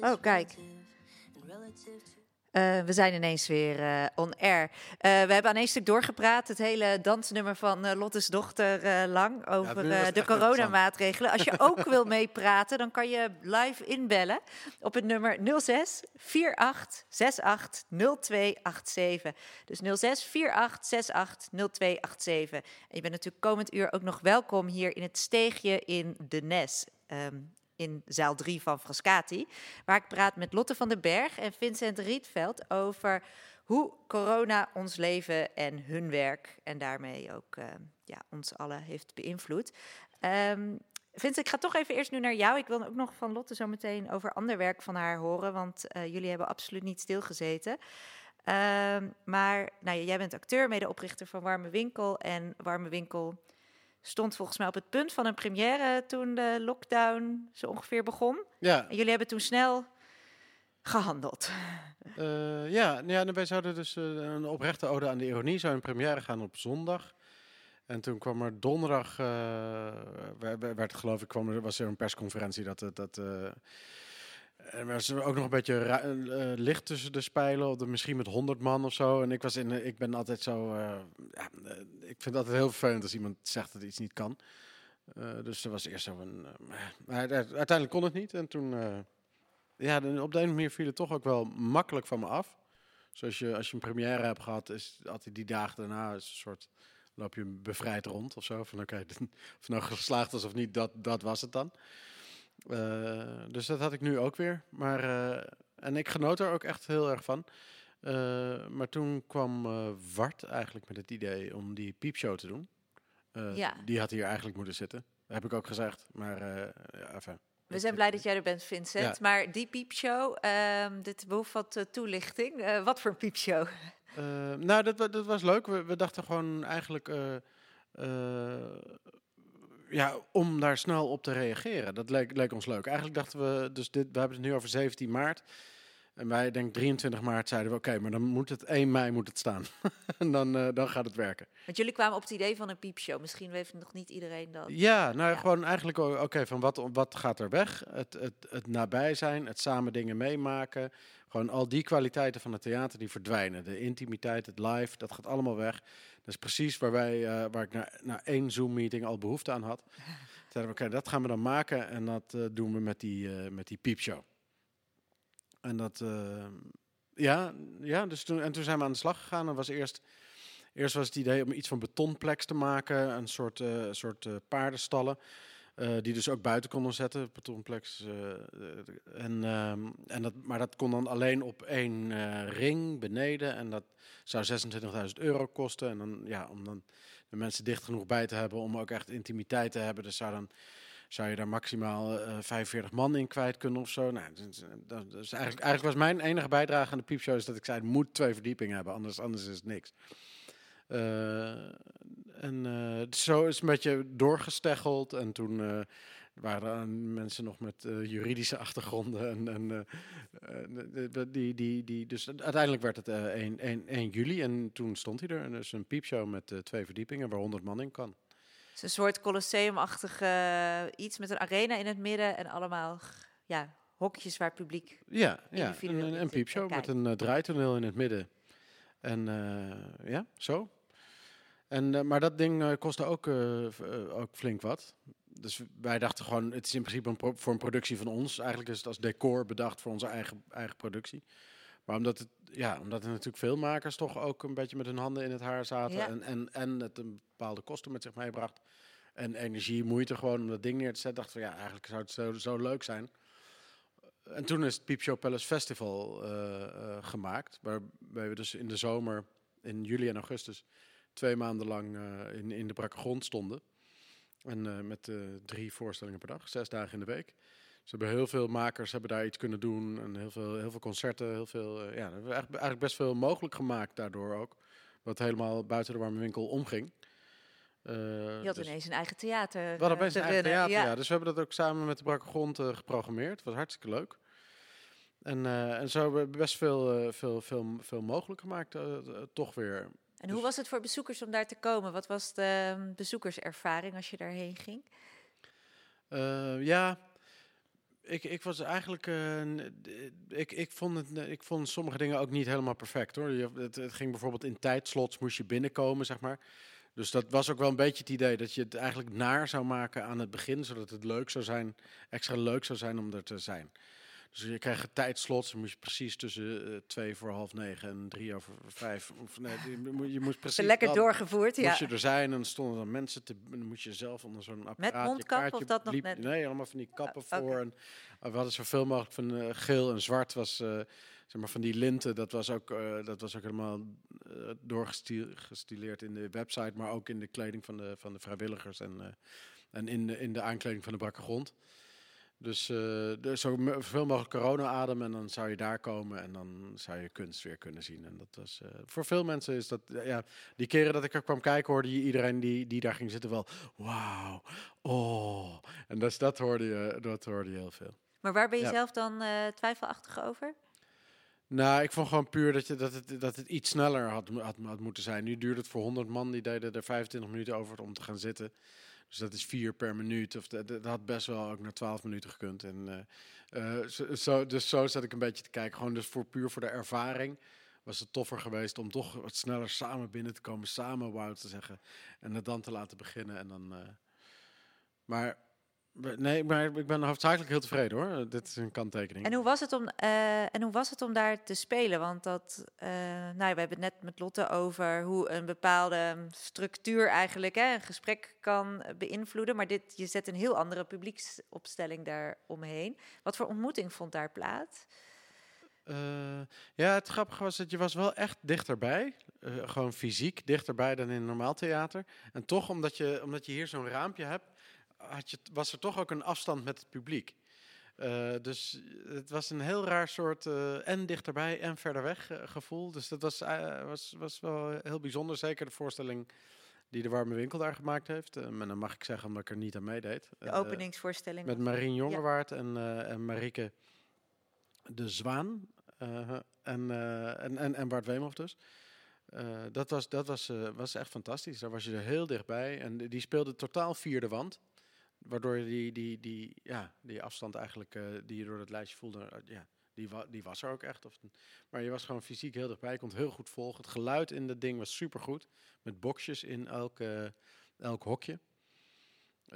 Oh, kijk. Eh, we zijn ineens weer eh, on air. Eh, we hebben aan één stuk doorgepraat. Het hele dansnummer van eh, Lotte's dochter eh, lang over eh, de coronamaatregelen. Als je ook wil meepraten, dan kan je live inbellen op het nummer 06 48 68 0287. Dus 06 48 68 0287. En je bent natuurlijk komend uur ook nog welkom hier in het steegje in de Nes. ehm, in zaal 3 van Frascati. Waar ik praat met Lotte van den Berg en Vincent Rietveld over hoe corona ons leven en hun werk en daarmee ook eh, ja, ons allen heeft beïnvloed. Ehm Vincent, ik ga toch even eerst nu naar jou. Ik wil ook nog van Lotte zo meteen over ander werk van haar horen, want eh, jullie hebben absoluut niet stilgezeten. Ehm, maar nou, jij bent acteur, medeoprichter van Warme Winkel. En Warme Winkel stond volgens mij op het punt van een première toen de lockdown zo ongeveer begon. Ja, En jullie hebben toen snel gehandeld. eh, ja, nou ja, wij zouden dus eh, een oprechte ode aan de ironie zou in première gaan op zondag. En toen kwam er donderdag, eh, we- we- werd geloof ik, kwam er, was er een persconferentie dat het- dat. Eh, er was ook nog een beetje ra- eh, licht tussen de spijlen, of misschien met 100 man of zo. En ik was in, eh, ik ben altijd zo, eh, ja, eh, ik vind het altijd heel vervelend als iemand zegt dat iets niet kan. Eh, dus er was eerst zo eh, uite- uiteindelijk kon het niet. En toen, eh, ja, op de een manier viel het toch ook wel makkelijk van me af. Zoals je, als je een première hebt gehad, is altijd die dagen daarna een soort loop je bevrijd rond of zo. Van oké, of het nou geslaagd was of niet, dat, dat was het dan. Eh, dus dat had ik nu ook weer. Maar, eh, en ik genoot er ook echt heel erg van. Eh, maar toen kwam Wart eigenlijk met het idee om die piepshow te doen. Ja. Die had hier eigenlijk moeten zitten. Heb ik ook gezegd. Maar ja, even. We zijn blij dat jij er bent, Vincent. Ja. Maar die piepshow, ehm, dit behoeft wat eh, toelichting. Wat voor een piepshow? Nou, dat, dat was leuk. We, we dachten gewoon eigenlijk. Ja, om daar snel op te reageren. Dat leek, leek ons leuk. Eigenlijk dachten we, dus dit, we hebben het nu over 17 maart. En wij, denk 23 maart, zeiden we: oké, maar dan moet het 1 mei moet het staan. en dan, eh, dan gaat het werken. Want jullie kwamen op het idee van een piepshow. Misschien weet nog niet iedereen dat. Ja, nou Ja. gewoon eigenlijk, oké, van wat, wat gaat er weg? Het, het, het nabij zijn, het samen dingen meemaken. Gewoon al die kwaliteiten van het theater die verdwijnen. De intimiteit, het live, dat gaat allemaal weg. Dat is precies waar, wij, eh, waar ik na, na één Zoom-meeting al behoefte aan had. Toen zeiden we, oké, dat gaan we dan maken en dat eh, doen we met die, eh, met die piepshow. En dat, ja, ja dus toen, en toen zijn we aan de slag gegaan. En was eerst, eerst was het idee om iets van betonplex te maken, een soort, soort paardenstallen. Eh, die dus ook buiten konden zetten, betonplex. eh, en, ehm, en dat, maar dat kon dan alleen op één eh, ring beneden. En dat zou 26.000 euro kosten. En dan, ja, om dan de mensen dicht genoeg bij te hebben om ook echt intimiteit te hebben. Dus zou dan zou je daar maximaal eh 45 man in kwijt kunnen of zo. Nou, dat, is- eigenlijk, eigenlijk was mijn enige bijdrage aan de piepshow is dat ik zei, het moet twee verdiepingen hebben, anders, anders is het niks. En eh, zo is het een beetje doorgesteggeld en toen eh, waren er mensen nog met eh, juridische achtergronden. En, en, die, die, die, dus uiteindelijk werd het eh 1, 1, 1 juli en toen stond hij er. En dus een piepshow met twee verdiepingen waar 100 man in kan. Het is een soort colosseumachtig eh, iets met een arena in het midden en allemaal ja, hokjes waar publiek... Ja, ja een, een, piepshow met een draaitoneel in het midden. En ja, zo. En, eh, maar dat ding eh, kostte ook, eh, ook flink wat. Dus wij dachten gewoon, het is in principe een voor een productie van ons. Eigenlijk is het als decor bedacht voor onze eigen, eigen productie. Maar omdat het, ja, omdat er natuurlijk veel makers toch ook een beetje met hun handen in het haar zaten. Ja. En, en, en het een bepaalde kosten met zich meebracht. En energie, moeite gewoon om dat ding neer te zetten. Dachten we, ja, eigenlijk zou het zo, zo leuk zijn. En toen is het Peep Show Palace Festival gemaakt. Waarbij we dus in de zomer, in juli en augustus, twee maanden lang eh, in, in de brakke grond stonden. En eh, met eh, drie voorstellingen per dag, zes dagen in de week. Ze hebben heel veel makers hebben daar iets kunnen doen. En heel veel, heel veel concerten. Heel veel, ja, we hebben eigenlijk, eigenlijk best veel mogelijk gemaakt daardoor ook. Wat helemaal buiten de warme winkel omging. Je had dus- ineens een eigen theater we hadden te een eigen runnen. theater, Ja. ja. Dus we hebben dat ook samen met de Brakke Grond geprogrammeerd. Het was hartstikke leuk. En, en zo hebben we best veel, veel, veel, veel mogelijk gemaakt, toch weer. En hoe Dus- was het voor bezoekers om daar te komen? Wat was de mm, bezoekerservaring als je daarheen ging? Eh, ja, ik, ik was eigenlijk. eh, ik, ik, vond het, ik vond sommige dingen ook niet helemaal perfect hoor. Je, het, het ging bijvoorbeeld in tijdslots moest je binnenkomen, zeg maar. Dus dat was ook wel een beetje het idee dat je het eigenlijk naar zou maken aan het begin, zodat het leuk zou zijn, extra leuk zou zijn om er te zijn. Dus je krijgt tijdslots, dan moest je precies tussen eh, twee voor half negen en drie over vijf. Of, nee, je, moet- je moest precies. Lekker doorgevoerd, ja. Moest je er zijn en dan stonden dan mensen te. Dan moest je zelf onder zo'n apparaatje. mondkap of kaartje dat nog liep- net? Nee, allemaal van die kappen oké. voor. En, we hadden zoveel mogelijk van eh, geel en zwart was. eh, zeg maar van die linten, dat was ook, dat was ook helemaal eh, doorgestileerd in de website, maar ook in de kleding van de, van de vrijwilligers en, en in, de, in de aankleding van de brakke grond. Dus, eh dus zo veel mogelijk corona-adem en dan zou je daar komen en dan zou je kunst weer kunnen zien. En dat was, eh, voor veel mensen is dat, eh, ja, die keren dat ik er kwam kijken hoorde je iedereen die, die daar ging zitten wel, wauw, oh. En dus dat hoorde je, dat hoorde je heel veel. Maar waar ben je Ja. zelf dan eh, twijfelachtig over? Nou, ik vond gewoon puur dat, je, dat, het, dat het iets sneller had, had, had moeten zijn. Nu duurde het voor 100 man, die deden er 25 minuten over om te gaan zitten. Dus dat is vier per minuut. Of dat, dat had best wel ook naar 12 minuten gekund. En, eh, eh, dus zo zat ik een beetje te kijken. Gewoon dus voor, puur voor de ervaring was het toffer geweest om toch wat sneller samen binnen te komen. Samen wauw te zeggen. En het dan te laten beginnen. En dan, eh, maar nee, maar ik ben hoofdzakelijk heel tevreden hoor. Dit is een kanttekening. En hoe was het om, eh, en hoe was het om daar te spelen? Want dat, eh, nou, we hebben het net met Lotte over hoe een bepaalde mm, structuur eigenlijk hè, een gesprek kan eh, beïnvloeden. Maar dit, je zet een heel andere publieksopstelling daar omheen. Wat voor ontmoeting vond daar plaats? Eh, ja, het grappige was dat je was wel echt dichterbij. eh gewoon fysiek dichterbij dan in een normaal theater. En toch, omdat je, omdat je hier zo'n raampje hebt, had je, was er toch ook een afstand met het publiek. Eh, dus het was een heel raar soort eh, en dichterbij en verder weg eh, gevoel. Dus dat was, was, was wel heel bijzonder. Zeker de voorstelling die de Warme Winkel daar gemaakt heeft. Maar dan mag ik zeggen omdat ik er niet aan meedeed. De openingsvoorstelling. met Marien Jongewaard en, en Marieke de Zwaan. en, en, en, en Bart Weemhoff dus. Dat was, dat was, was echt fantastisch. Daar was je er heel dichtbij. En die speelde totaal vierde wand. Waardoor je die, die, die, ja, die afstand eigenlijk eh, die je door het lijstje voelde, eh, ja, die, die was er ook echt. Of, maar je was gewoon fysiek heel dichtbij. Je kon het heel goed volgen. Het geluid in dat ding was supergoed. Met boxjes in elk, elk hokje.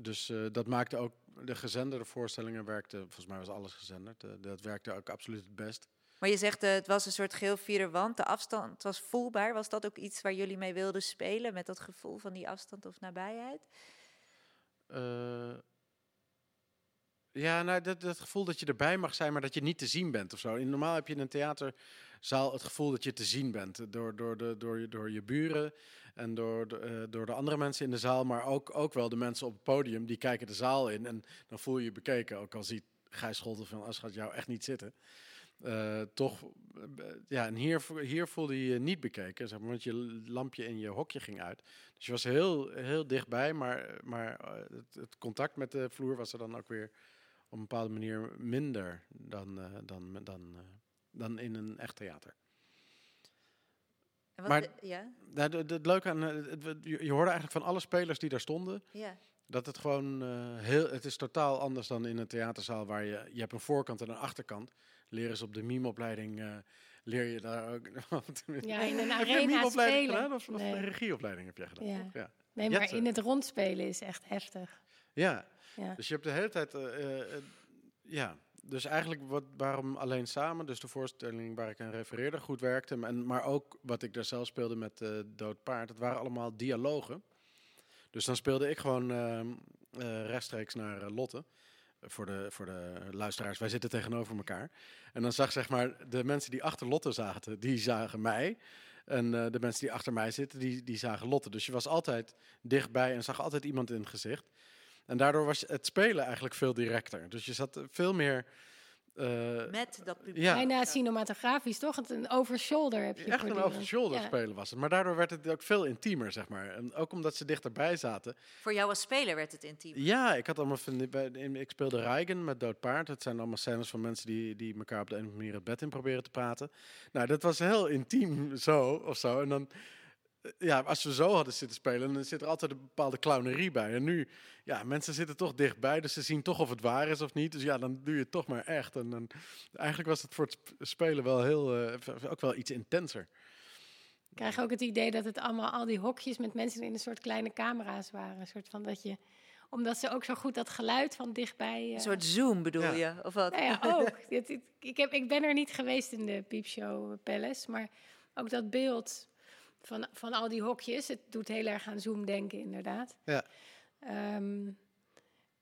Dus eh, dat maakte ook de gezenderde voorstellingen werkte, volgens mij was alles gezenderd. dat werkte ook absoluut het best. Maar je zegt, het was een soort geel vierde wand. De afstand was voelbaar. Was dat ook iets waar jullie mee wilden spelen? Met dat gevoel van die afstand of nabijheid? Eh, Ja, nou, dat, dat gevoel dat je erbij mag zijn, maar dat je niet te zien bent of zo. In, normaal heb je in een theaterzaal het gevoel dat je te zien bent. eh, Door, door, de, door, je- door je buren en door de, eh, door de andere mensen in de zaal. Maar ook, ook wel de mensen op het podium, die kijken de zaal in. En dan voel je je bekeken, ook al ziet Gijs Scholten van As gaat jou echt niet zitten. Eh, toch, eh, ja, en hier, hier voelde je je niet bekeken, zeg maar, want je lampje in je hokje ging uit. Dus je was heel, heel dichtbij, maar, maar eh, het, het contact met de vloer was er dan ook weer op een bepaalde manier minder dan, dan, dan, dan in een echt theater. Maar- de- ja? Nou, de- de- het leuke aan, het- je je hoorde eigenlijk van alle spelers die daar stonden, Ja. dat het gewoon heel, het is totaal anders dan in een theaterzaal waar je, je hebt een voorkant en een achterkant. Leren ze op de mimeopleiding, eh leer je daar ook. Ja, in een arena spelen. gedaan of, of Nee. een regieopleiding heb jij gedaan? Ja. ja. Nee, maar in het rondspelen is echt heftig. Ja, Ja. dus je hebt de hele tijd, eh, eh, ja. Dus eigenlijk wat, waarom alleen samen, dus de voorstelling waar ik aan refereerde, goed werkte. En, maar ook wat ik daar zelf speelde met eh Dood Paard, het waren allemaal dialogen. Dus dan speelde ik gewoon ehm, eh, rechtstreeks naar Lotte. Voor de, voor de luisteraars, wij zitten tegenover elkaar. En dan zag zeg maar, de mensen die achter Lotte zaten, die zagen mij. En eh, de mensen die achter mij zitten, die, die zagen Lotte. Dus je was altijd dichtbij en zag altijd iemand in het gezicht. En daardoor was het spelen eigenlijk veel directer. Dus je zat veel meer... eh, Met dat publiek. ja, Bijna cinematografisch, toch? Het een over-shoulder heb je echt een over-shoulder Ja. spelen was het. Maar daardoor werd het ook veel intiemer, zeg maar. En ook omdat ze dichterbij zaten. Voor jou als speler werd het intiem. Ja, ik had allemaal Ik speelde Reigen met Dood Paard. Dat zijn allemaal scènes van mensen die, die elkaar op de een of andere manier het bed in proberen te praten. Nou, dat was heel intiem zo of zo. En dan, ja, als we zo hadden zitten spelen, dan zit er altijd een bepaalde clownerie bij. En nu, ja, mensen zitten toch dichtbij, dus ze zien toch of het waar is of niet. Dus ja, dan doe je het toch maar echt. En dan, eigenlijk was het voor het sp- spelen wel heel, eh, v- ook wel iets intenser. Ik krijg ook het idee dat het allemaal, al die hokjes met mensen in een soort kleine camera's waren. Een soort van dat je, omdat ze ook zo goed dat geluid van dichtbij. eh, Een soort zoom bedoel Ja. je? Of wat? Nou ja, ook. Ik, heb, ik ben er niet geweest in de Piepshow Palace, maar ook dat beeld van, van al die hokjes, het doet heel erg aan Zoom denken, inderdaad. Ja. Ehm,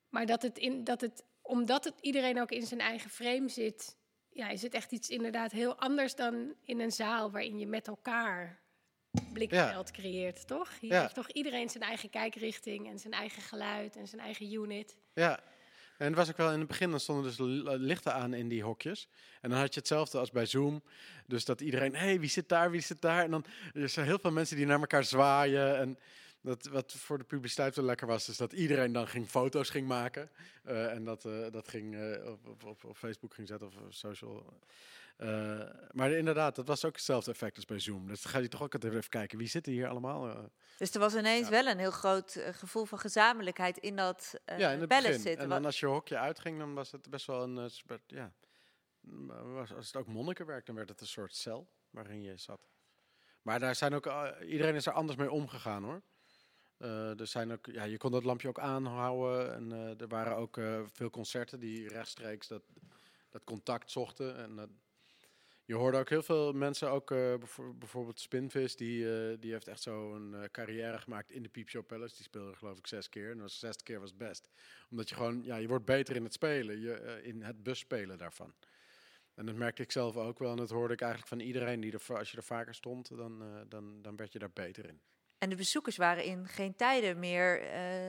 maar dat het, in, dat het, omdat het iedereen ook in zijn eigen frame zit, ja, is het echt iets inderdaad heel anders dan in een zaal waarin je met elkaar blikveld creëert, toch? Hier Ja. heeft toch iedereen zijn eigen kijkrichting en zijn eigen geluid en zijn eigen unit. Ja, en het was ook wel in het begin, dan stonden dus li- lichten aan in die hokjes. En dan had je hetzelfde als bij Zoom. Dus dat iedereen, hé, hey, wie zit daar, wie zit daar? En dan er zijn heel veel mensen die naar elkaar zwaaien. En dat, wat voor de publiciteit wel lekker was, is dat iedereen dan ging foto's ging maken. Eh, en dat, eh, dat ging eh, op, op, op, Facebook ging zetten of social. Eh, maar inderdaad, dat was ook hetzelfde effect als bij Zoom. Dus dan ga je toch ook even kijken, wie zitten hier allemaal? eh, Dus er was ineens Ja. wel een heel groot eh, gevoel van gezamenlijkheid in dat eh ja, in het begin. zitten. En dan als je hokje uitging, dan was het best wel een... ja, m- was, als het ook monnikenwerk, dan werd het een soort cel waarin je zat. Maar daar zijn ook, iedereen is er anders mee omgegaan hoor. Er zijn ook, ja, je kon dat lampje ook aanhouden. En er waren ook veel concerten die rechtstreeks dat, dat contact zochten. En je hoorde ook heel veel mensen, ook eh, bijvo- bijvoorbeeld Spinvis, die, eh, die heeft echt zo een eh, carrière gemaakt in de Peep Show Palace. Die speelde geloof ik zes keer. En de zesde keer was het best. Omdat je gewoon, ja, je wordt beter in het spelen, je, in het busspelen daarvan. En dat merkte ik zelf ook wel. En dat hoorde ik eigenlijk van iedereen die er, als je er vaker stond, dan, dan, dan werd je daar beter in. En de bezoekers waren in geen tijden meer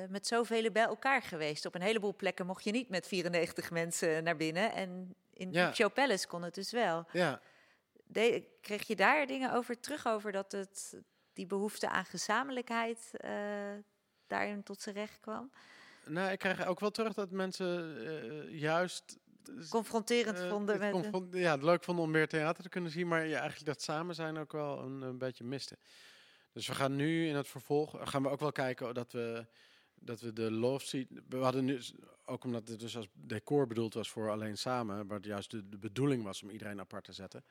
met zoveel bij elkaar geweest. Op een heleboel plekken mocht je niet met 94 mensen naar binnen. En in Ja. Show Palace kon het dus wel. Ja, De, kreeg je daar dingen over terug, over dat het, die behoefte aan gezamenlijkheid eh, daarin tot zijn recht kwam? nou, ik krijg ook wel terug dat mensen eh, juist Confronterend Eh, vonden het met... confront- ja, het leuk vonden om meer theater te kunnen zien, maar ja, eigenlijk dat samen zijn ook wel een, een beetje miste. Dus we gaan nu in het vervolg gaan we ook wel kijken dat we dat we de love seat. We hadden nu ook omdat het dus als decor bedoeld was voor alleen samen, het juist de, de bedoeling was om iedereen apart te zetten.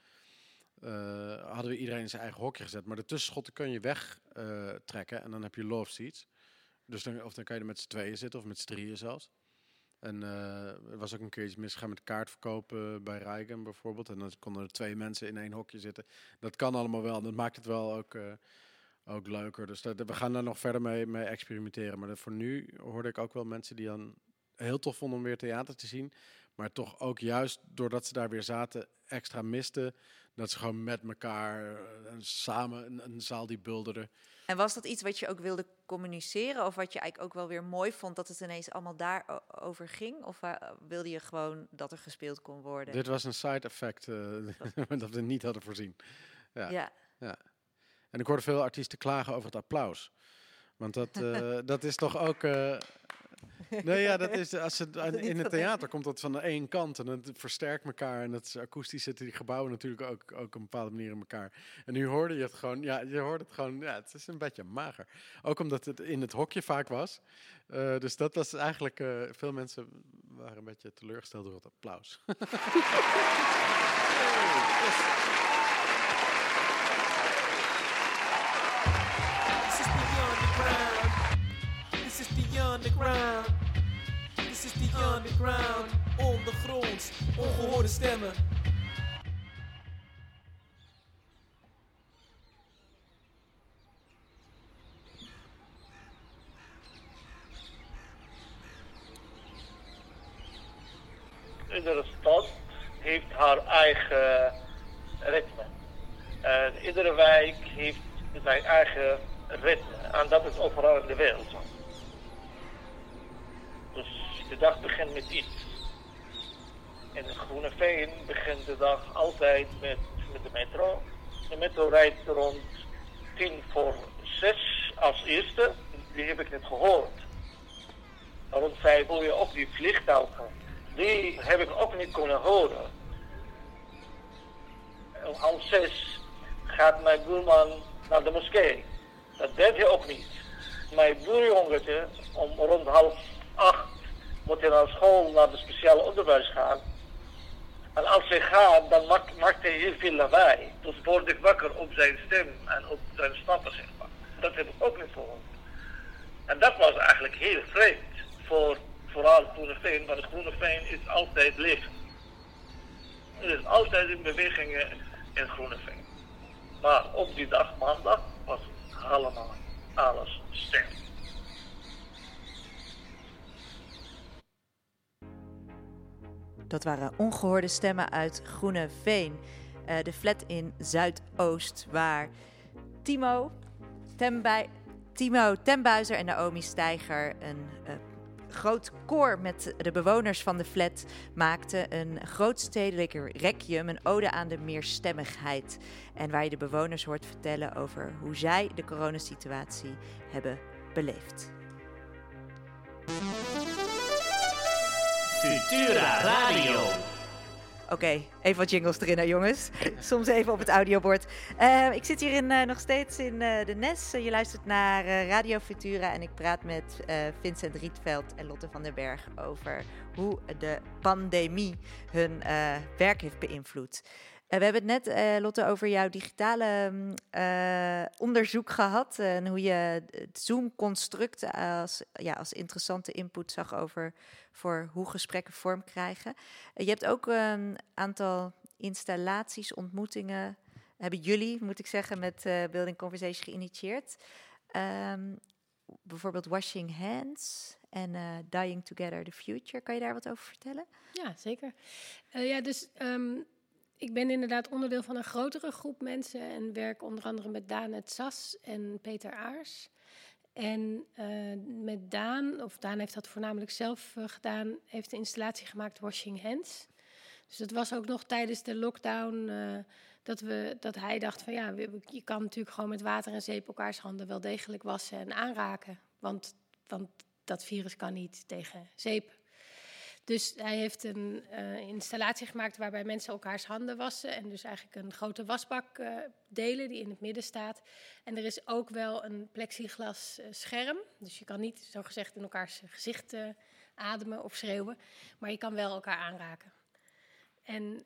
eh, hadden we iedereen in zijn eigen hokje gezet. Maar de tussenschotten kun je wegtrekken trekken en dan heb je love seats. Dus dan, of dan kan je er met z'n tweeën zitten of met z'n drieën zelfs. En eh, er was ook een keer iets misgegaan met kaartverkopen bij Rijken bijvoorbeeld. En dan konden er twee mensen in één hokje zitten. Dat kan allemaal wel. Dat maakt het wel ook, eh, ook leuker. Dus dat, we gaan daar nog verder mee, mee experimenteren. Maar dat voor nu hoorde ik ook wel mensen die dan heel tof vonden om weer theater te zien. Maar toch ook juist doordat ze daar weer zaten, extra misten. Dat ze gewoon met elkaar eh, samen een, een zaal die bulderde. En was dat iets wat je ook wilde communiceren? Of wat je eigenlijk ook wel weer mooi vond dat het ineens allemaal daarover ging? Of eh, wilde je gewoon dat er gespeeld kon worden? Dit was een side effect eh, dat we niet hadden voorzien. Ja. ja. En ik hoorde veel artiesten klagen over het applaus. Want dat, eh, dat is toch ook. eh, nee, ja, dat is. Als het, in het theater komt dat van de één kant en het versterkt elkaar. En het is akoestisch zitten die gebouwen natuurlijk ook, ook op een bepaalde manier in elkaar. En nu hoorde je het gewoon. Ja, je hoorde het gewoon. Ja, het is een beetje mager. Ook omdat het in het hokje vaak was. Eh, dus dat was eigenlijk. veel mensen waren een beetje teleurgesteld door het applaus. underground. This is the underground. Ondergronds, ongehoorde stemmen. Iedere stad heeft haar eigen ritme. En iedere wijk heeft zijn eigen ritme. En dat is overal in de wereld de dag begint met iets. In de Groene Veen begint de dag altijd met, met de metro. De metro rijdt rond tien voor zes als eerste. Die heb ik net gehoord. Rond vijf hoor je ook die vliegtuigen. Die heb ik ook niet kunnen horen. Om half zes gaat mijn buurman naar de moskee. Dat deed hij ook niet. Mijn buurjongetje, om rond half acht, moet hij naar school, naar de speciale onderwijs gaan. En als hij gaat, dan maakt, maakt hij heel veel lawaai. Dus word ik wakker op zijn stem en op zijn stappen, zeg maar. Dat heb ik ook niet gehoord. En dat was eigenlijk heel vreemd voor vooral Groene Veen, want Groene Veen is altijd leven. Er is altijd in beweging in Groene Veen. Maar op die dag, maandag, was helemaal alles stil. Dat waren ongehoorde stemmen uit Groene Veen. Eh, de flat in Zuidoost, waar Timo, Timo Tembuizer en Naomi Steiger een eh, groot koor met de bewoners van de flat maakten. Een grootstedelijke requiem, een ode aan de meerstemmigheid. En waar je de bewoners hoort vertellen over hoe zij de coronasituatie hebben beleefd. Futura Radio. Oké, even wat jingles erin, hè, jongens. Soms even op het audiobord. Eh, ik zit hier in, eh, nog steeds in eh, de NES. Je luistert naar Radio Futura en ik praat met Vincent Rietveld en Lotte van den Berg over hoe de pandemie hun werk heeft beïnvloed. We hebben het net, Lotte, over jouw digitale mm, onderzoek gehad. eh, en hoe je het Zoom-construct als, ja, als interessante input zag over voor hoe gesprekken vorm krijgen. Eh, je hebt ook een aantal installaties, ontmoetingen, hebben jullie, moet ik zeggen, met eh, Building Conversation geïnitieerd. Ehm, bijvoorbeeld Washing Hands en eh, Dying Together the Future. Kan je daar wat over vertellen? Ja, zeker. Ja, dus ehm, ik ben inderdaad onderdeel van een grotere groep mensen en werk onder andere met Daan het Sas en Peter Aars. En eh, met Daan, of Daan heeft dat voornamelijk zelf eh, gedaan, heeft de installatie gemaakt Washing Hands. Dus dat was ook nog tijdens de lockdown eh, dat, we, dat hij dacht van ja, je kan natuurlijk gewoon met water en zeep elkaars handen wel degelijk wassen en aanraken. Want, want dat virus kan niet tegen zeep. Dus hij heeft een eh, installatie gemaakt waarbij mensen elkaars handen wassen. En dus eigenlijk een grote wasbak eh, delen die in het midden staat. En er is ook wel een plexiglas eh, scherm. Dus je kan niet zogezegd in elkaars gezicht ademen of schreeuwen. Maar je kan wel elkaar aanraken. En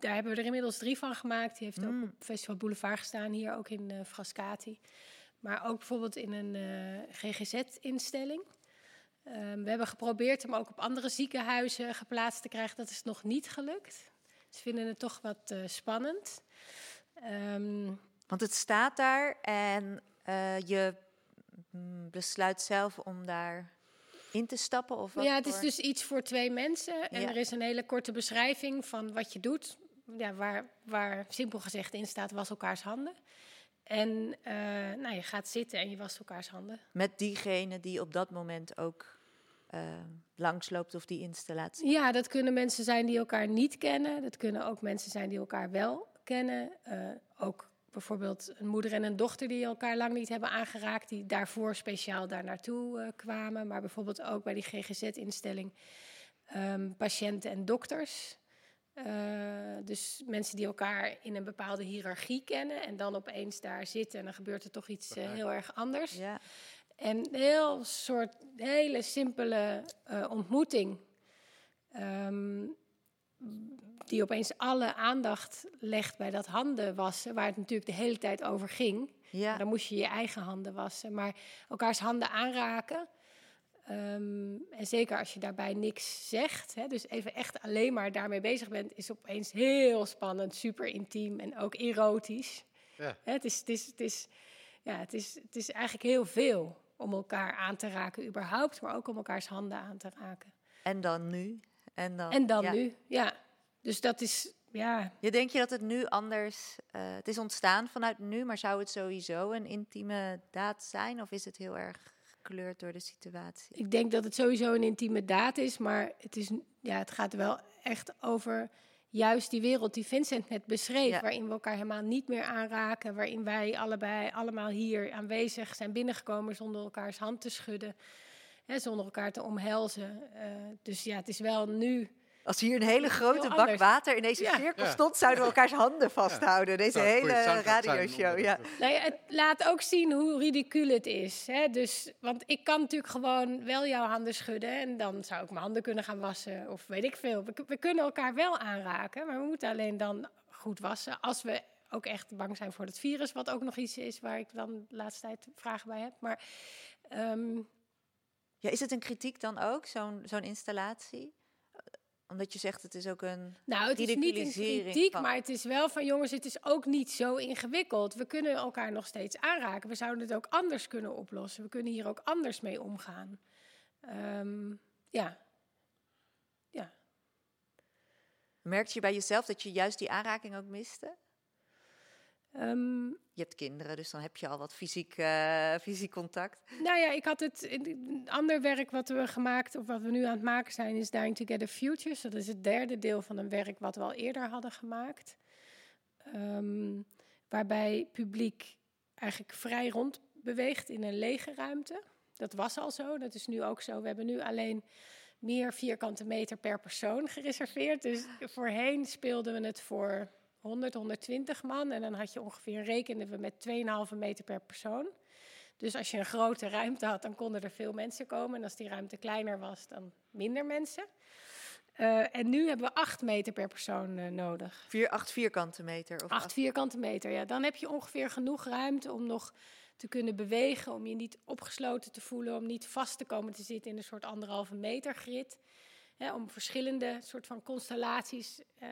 daar hebben we er inmiddels drie van gemaakt. Die heeft ook op Festival Boulevard gestaan, hier ook in Frascati. Maar ook bijvoorbeeld in een GGZ-instelling. Ehm, we hebben geprobeerd hem ook op andere ziekenhuizen geplaatst te krijgen. Dat is nog niet gelukt. Ze vinden het toch wat eh, spannend. Ehm, Want het staat daar en eh, je mm, besluit zelf om daar in te stappen? Of wat ja, het is voor- dus iets voor twee mensen. En Ja. er is een hele korte beschrijving van wat je doet. Ja, waar, waar simpel gezegd in staat, was elkaars handen. En eh, nou, je gaat zitten en je wast elkaars handen. Met diegene die op dat moment ook eh, langsloopt of die installatie. Ja, dat kunnen mensen zijn die elkaar niet kennen. Dat kunnen ook mensen zijn die elkaar wel kennen. Eh, ook bijvoorbeeld een moeder en een dochter die elkaar lang niet hebben aangeraakt, die daarvoor speciaal daar naartoe eh, kwamen. Maar bijvoorbeeld ook bij die GGZ-instelling ehm, patiënten en dokters. Eh, dus mensen die elkaar in een bepaalde hiërarchie kennen en dan opeens daar zitten en dan gebeurt er toch iets heel erg anders. Ja. En een heel soort hele simpele eh, ontmoeting. ehm, die opeens alle aandacht legt bij dat handen wassen, waar het natuurlijk de hele tijd over ging. Ja. Dan moest je je eigen handen wassen. Maar elkaars handen aanraken. ehm, en zeker als je daarbij niks zegt, hè, dus even echt alleen maar daarmee bezig bent, is opeens heel spannend, super intiem en ook erotisch. Ja. Hè, het, is, het, is, het, is, ja, het, is, het is eigenlijk heel veel om elkaar aan te raken, überhaupt, maar ook om elkaars handen aan te raken. En dan nu. En dan, En dan ja. nu, ja. Dus dat is, ja, Je denk je dat het nu anders... eh, het is ontstaan vanuit nu, maar zou het sowieso een intieme daad zijn? Of is het heel erg gekleurd door de situatie? Ik denk dat het sowieso een intieme daad is, maar het, is, ja, het gaat wel echt over juist die wereld die Vincent net beschreef, Ja. waarin we elkaar helemaal niet meer aanraken, waarin wij allebei allemaal hier aanwezig zijn binnengekomen zonder elkaars hand te schudden, hè, zonder elkaar te omhelzen. Eh, dus ja, het is wel nu. Als hier een hele grote bak anders. water in deze Ja. cirkel Ja. stond, zouden we elkaars handen vasthouden. Deze hele radioshow. Ja. Nou ja, het laat ook zien hoe ridicuul het is. Hè? Dus, want ik kan natuurlijk gewoon wel jouw handen schudden en dan zou ik mijn handen kunnen gaan wassen of weet ik veel. We, we kunnen elkaar wel aanraken, maar we moeten alleen dan goed wassen. Als we ook echt bang zijn voor het virus, wat ook nog iets is waar ik dan de laatste tijd vragen bij heb. Maar ehm, Ja, is het een kritiek dan ook, zo'n zo'n installatie? Omdat je zegt, het is ook een Nou, het is niet een kritiek, van- maar het is wel van jongens, het is ook niet zo ingewikkeld. We kunnen elkaar nog steeds aanraken. We zouden het ook anders kunnen oplossen. We kunnen hier ook anders mee omgaan. Ehm, ja. ja. Merkte je bij jezelf dat je juist die aanraking ook miste? Ehm, Je hebt kinderen, dus dan heb je al wat fysiek, eh, fysiek contact. nou ja, ik had het. Ander werk wat we gemaakt, of wat we nu aan het maken zijn, is Dying Together Futures. Dat is het derde deel van een werk wat we al eerder hadden gemaakt. Ehm, waarbij publiek eigenlijk vrij rond beweegt in een lege ruimte. Dat was al zo, dat is nu ook zo. We hebben nu alleen meer vierkante meter per persoon gereserveerd. Dus voorheen speelden we het voor 100, 120 man. En dan had je ongeveer, rekenden we met 2,5 meter per persoon. Dus als je een grote ruimte had, dan konden er veel mensen komen. En als die ruimte kleiner was, dan minder mensen. Eh, en nu hebben we 8 meter per persoon eh, nodig. Vier, acht vierkante meter. Of Acht vierkante meter, ja. Dan heb je ongeveer genoeg ruimte om nog te kunnen bewegen, om je niet opgesloten te voelen, om niet vast te komen te zitten in een soort anderhalve meter grid. Hè, om verschillende soort van constellaties eh,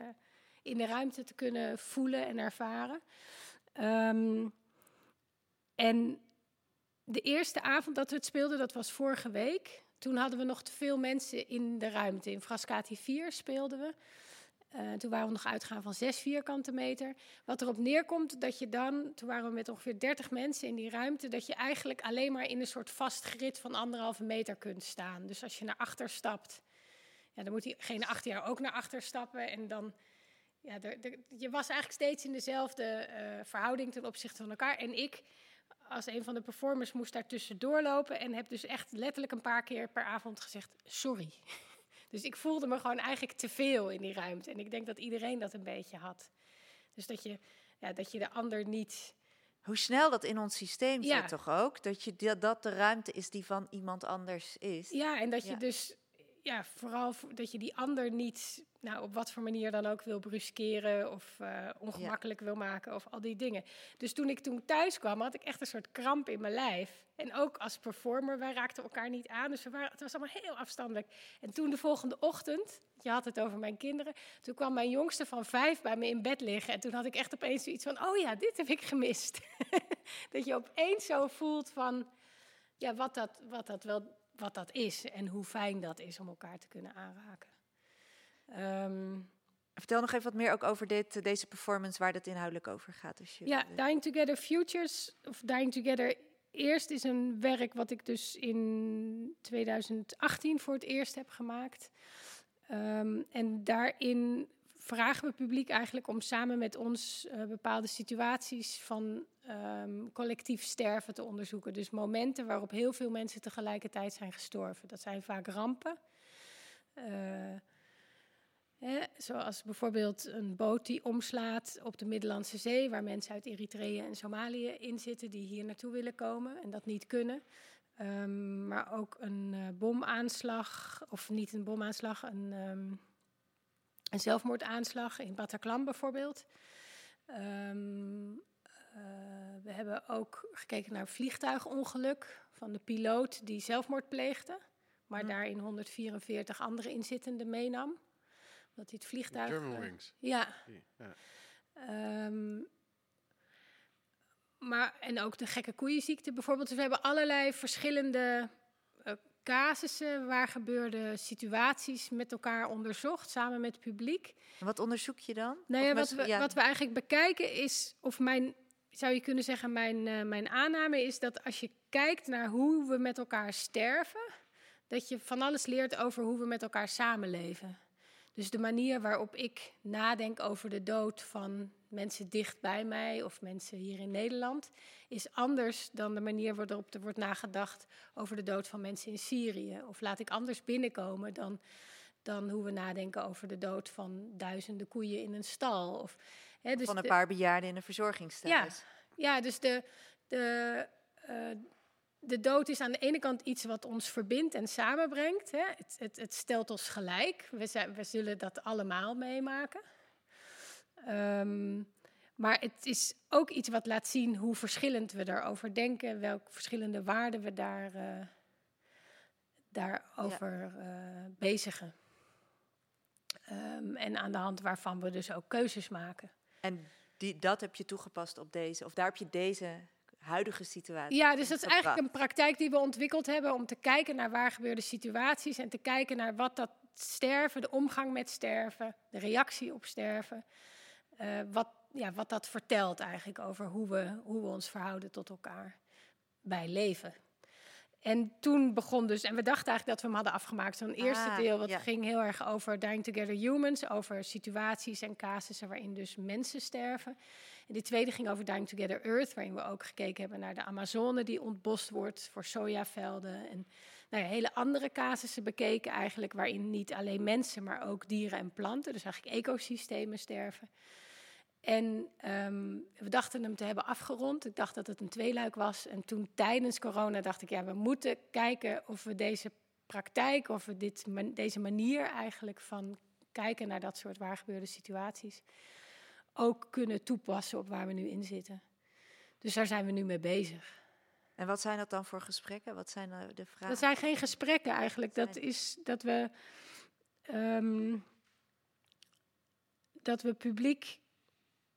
in de ruimte te kunnen voelen en ervaren. Ehm, en de eerste avond dat we het speelden, dat was vorige week. Toen hadden we nog te veel mensen in de ruimte. In Frascati 4 speelden we. Eh, toen waren we nog uitgaan van zes vierkante meter. Wat erop neerkomt dat je dan, toen waren we met ongeveer 30 mensen in die ruimte, dat je eigenlijk alleen maar in een soort vast grid van anderhalve meter kunt staan. Dus als je naar achter stapt, ja, dan moet diegene achter jou ook naar achter stappen. En dan, ja, je was eigenlijk steeds in dezelfde eh, verhouding ten opzichte van elkaar. En ik, als een van de performers, moest daar tussendoor lopen en heb dus echt letterlijk een paar keer per avond gezegd, sorry. Dus ik voelde me gewoon eigenlijk te veel in die ruimte. En ik denk dat iedereen dat een beetje had. Dus dat je, ja, dat je de ander niet. Hoe snel dat in ons systeem Ja. zit toch ook? Dat, je, dat dat de ruimte is die van iemand anders is. Ja, en dat je Ja. dus. Ja, vooral vo- dat je die ander niet, nou, op wat voor manier dan ook wil bruskeren of eh, ongemakkelijk wil maken of al die dingen. Dus toen ik toen thuis kwam, had ik echt een soort kramp in mijn lijf. En ook als performer, wij raakten elkaar niet aan, dus we waren, het was allemaal heel afstandelijk. En toen de volgende ochtend, je had het over mijn kinderen, toen kwam mijn jongste van vijf bij me in bed liggen. En toen had ik echt opeens zoiets van, oh ja, dit heb ik gemist. dat je opeens zo voelt van, ja, wat, dat, wat, dat wel, wat dat is en hoe fijn dat is om elkaar te kunnen aanraken. Ehm, Vertel nog even wat meer ook over dit, deze performance waar het inhoudelijk over gaat. Als je, ja, Dying Together Futures, of Dying Together eerst is een werk wat ik dus in 2018 voor het eerst heb gemaakt. Ehm, en daarin vragen we het publiek eigenlijk om samen met ons eh, bepaalde situaties van ehm, collectief sterven te onderzoeken. Dus momenten waarop heel veel mensen tegelijkertijd zijn gestorven. Dat zijn vaak rampen. Uh, hè, zoals bijvoorbeeld een boot die omslaat op de Middellandse Zee, waar mensen uit Eritrea en Somalië in zitten die hier naartoe willen komen en dat niet kunnen. Um, maar ook een uh, bomaanslag, of niet een bomaanslag, een, um, een zelfmoordaanslag in Bataclan bijvoorbeeld. Um, uh, we hebben ook gekeken naar een vliegtuigongeluk van de piloot die zelfmoord pleegde, maar hm. daarin 144 andere inzittenden meenam. Dat hij het vliegtuig. Germanwings. Uh, ja. ja. maar, en ook de gekke koeienziekte bijvoorbeeld. Dus we hebben allerlei verschillende uh, casussen waar gebeurde situaties met elkaar onderzocht, samen met het publiek. En wat onderzoek je dan? Nou ja, wat, we, ja. wat we eigenlijk bekijken is, of mijn, zou je kunnen zeggen, mijn, uh, mijn aanname is dat als je kijkt naar hoe we met elkaar sterven, dat je van alles leert over hoe we met elkaar samenleven. Dus de manier waarop ik nadenk over de dood van mensen dicht bij mij of mensen hier in Nederland is anders dan de manier waarop er wordt nagedacht over de dood van mensen in Syrië. Of laat ik anders binnenkomen dan, dan hoe we nadenken over de dood van duizenden koeien in een stal. Of, hè, dus van een de, paar bejaarden in een verzorgingstehuis. Ja, ja dus de, de, uh, de dood is aan de ene kant iets wat ons verbindt en samenbrengt. Hè. Het, het, het, stelt ons gelijk. We, zijn, we, zullen dat allemaal meemaken. Um, maar het is ook iets wat laat zien hoe verschillend we daarover denken, welke verschillende waarden we daar, uh, daarover ja. uh, bezigen. Um, en aan de hand waarvan we dus ook keuzes maken. En die, dat heb je toegepast op deze, of daar heb je deze huidige situatie. Ja, dus dat is eigenlijk een praktijk die we ontwikkeld hebben om te kijken naar waar gebeurde situaties en te kijken naar wat dat sterven, de omgang met sterven, de reactie op sterven, uh, wat, ja, wat dat vertelt eigenlijk over hoe we, hoe we ons verhouden tot elkaar bij leven. En toen begon dus, en we dachten eigenlijk dat we hem hadden afgemaakt. Zo'n eerste ah, deel, wat ja. ging heel erg over Dying Together Humans, over situaties en casussen waarin dus mensen sterven. En die tweede ging over Dying Together Earth, waarin we ook gekeken hebben naar de Amazone die ontbost wordt voor sojavelden. En nou ja, hele andere casussen bekeken eigenlijk, waarin niet alleen mensen, maar ook dieren en planten, dus eigenlijk ecosystemen sterven. En um, we dachten hem te hebben afgerond. Ik dacht dat het een tweeluik was. En toen tijdens corona dacht ik, ja, we moeten kijken of we deze praktijk, of we dit, man, deze manier eigenlijk van kijken naar dat soort waargebeurde situaties, ook kunnen toepassen op waar we nu in zitten. Dus daar zijn we nu mee bezig. En wat zijn dat dan voor gesprekken? Wat zijn de vragen? Dat zijn geen gesprekken eigenlijk. Dat is dat we, um, dat we publiek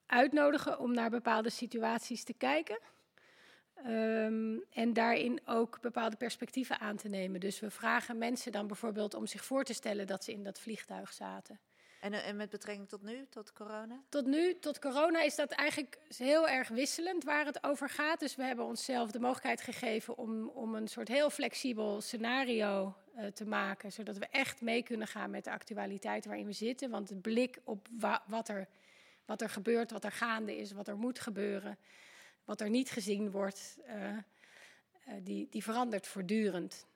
uitnodigen om naar bepaalde situaties te kijken. Um, en daarin ook bepaalde perspectieven aan te nemen. Dus we vragen mensen dan bijvoorbeeld om zich voor te stellen dat ze in dat vliegtuig zaten. En, en met betrekking tot nu, tot corona? Tot nu, tot corona is dat eigenlijk heel erg wisselend waar het over gaat. Dus we hebben onszelf de mogelijkheid gegeven om, om een soort heel flexibel scenario uh, te maken. Zodat we echt mee kunnen gaan met de actualiteit waarin we zitten. Want het blik op wa wat er wat er gebeurt, wat er gaande is, wat er moet gebeuren, wat er niet gezien wordt, uh, uh, die, die verandert voortdurend.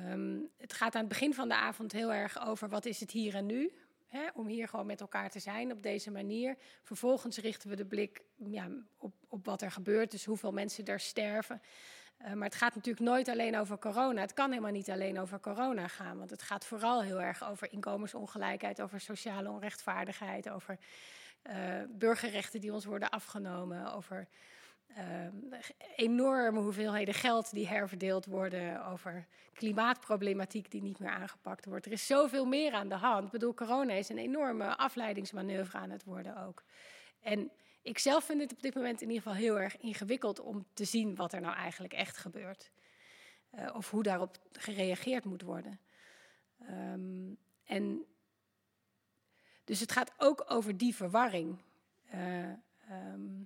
Um, het gaat aan het begin van de avond heel erg over wat is het hier en nu. Hè, om hier gewoon met elkaar te zijn op deze manier. Vervolgens richten we de blik ja, op, op wat er gebeurt, dus hoeveel mensen er sterven. Uh, maar het gaat natuurlijk nooit alleen over corona. Het kan helemaal niet alleen over corona gaan. Want het gaat vooral heel erg over inkomensongelijkheid, over sociale onrechtvaardigheid, over burgerrechten die ons worden afgenomen, over uh, enorme hoeveelheden geld die herverdeeld worden, over klimaatproblematiek die niet meer aangepakt wordt. Er is zoveel meer aan de hand. Ik bedoel, corona is een enorme afleidingsmanoeuvre aan het worden ook. En ik zelf vind het op dit moment in ieder geval heel erg ingewikkeld om te zien wat er nou eigenlijk echt gebeurt. eh, of hoe daarop gereageerd moet worden. Ehm, en dus het gaat ook over die verwarring. Eh, ehm,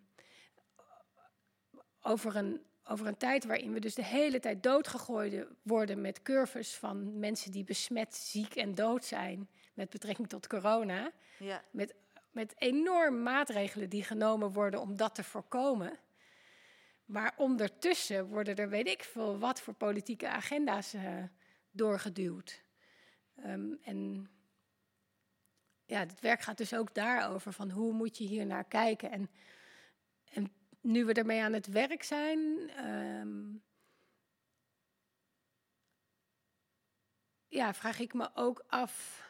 over, een, over een tijd waarin we dus de hele tijd doodgegooid worden met curves van mensen die besmet, ziek en dood zijn met betrekking tot corona. Ja. Met, met enorme maatregelen die genomen worden om dat te voorkomen. Maar ondertussen worden er weet ik veel wat voor politieke agenda's eh, doorgeduwd. Ehm, en ja, het werk gaat dus ook daarover van hoe moet je hier naar kijken. En, en nu we ermee aan het werk zijn, ehm, ja, vraag ik me ook af.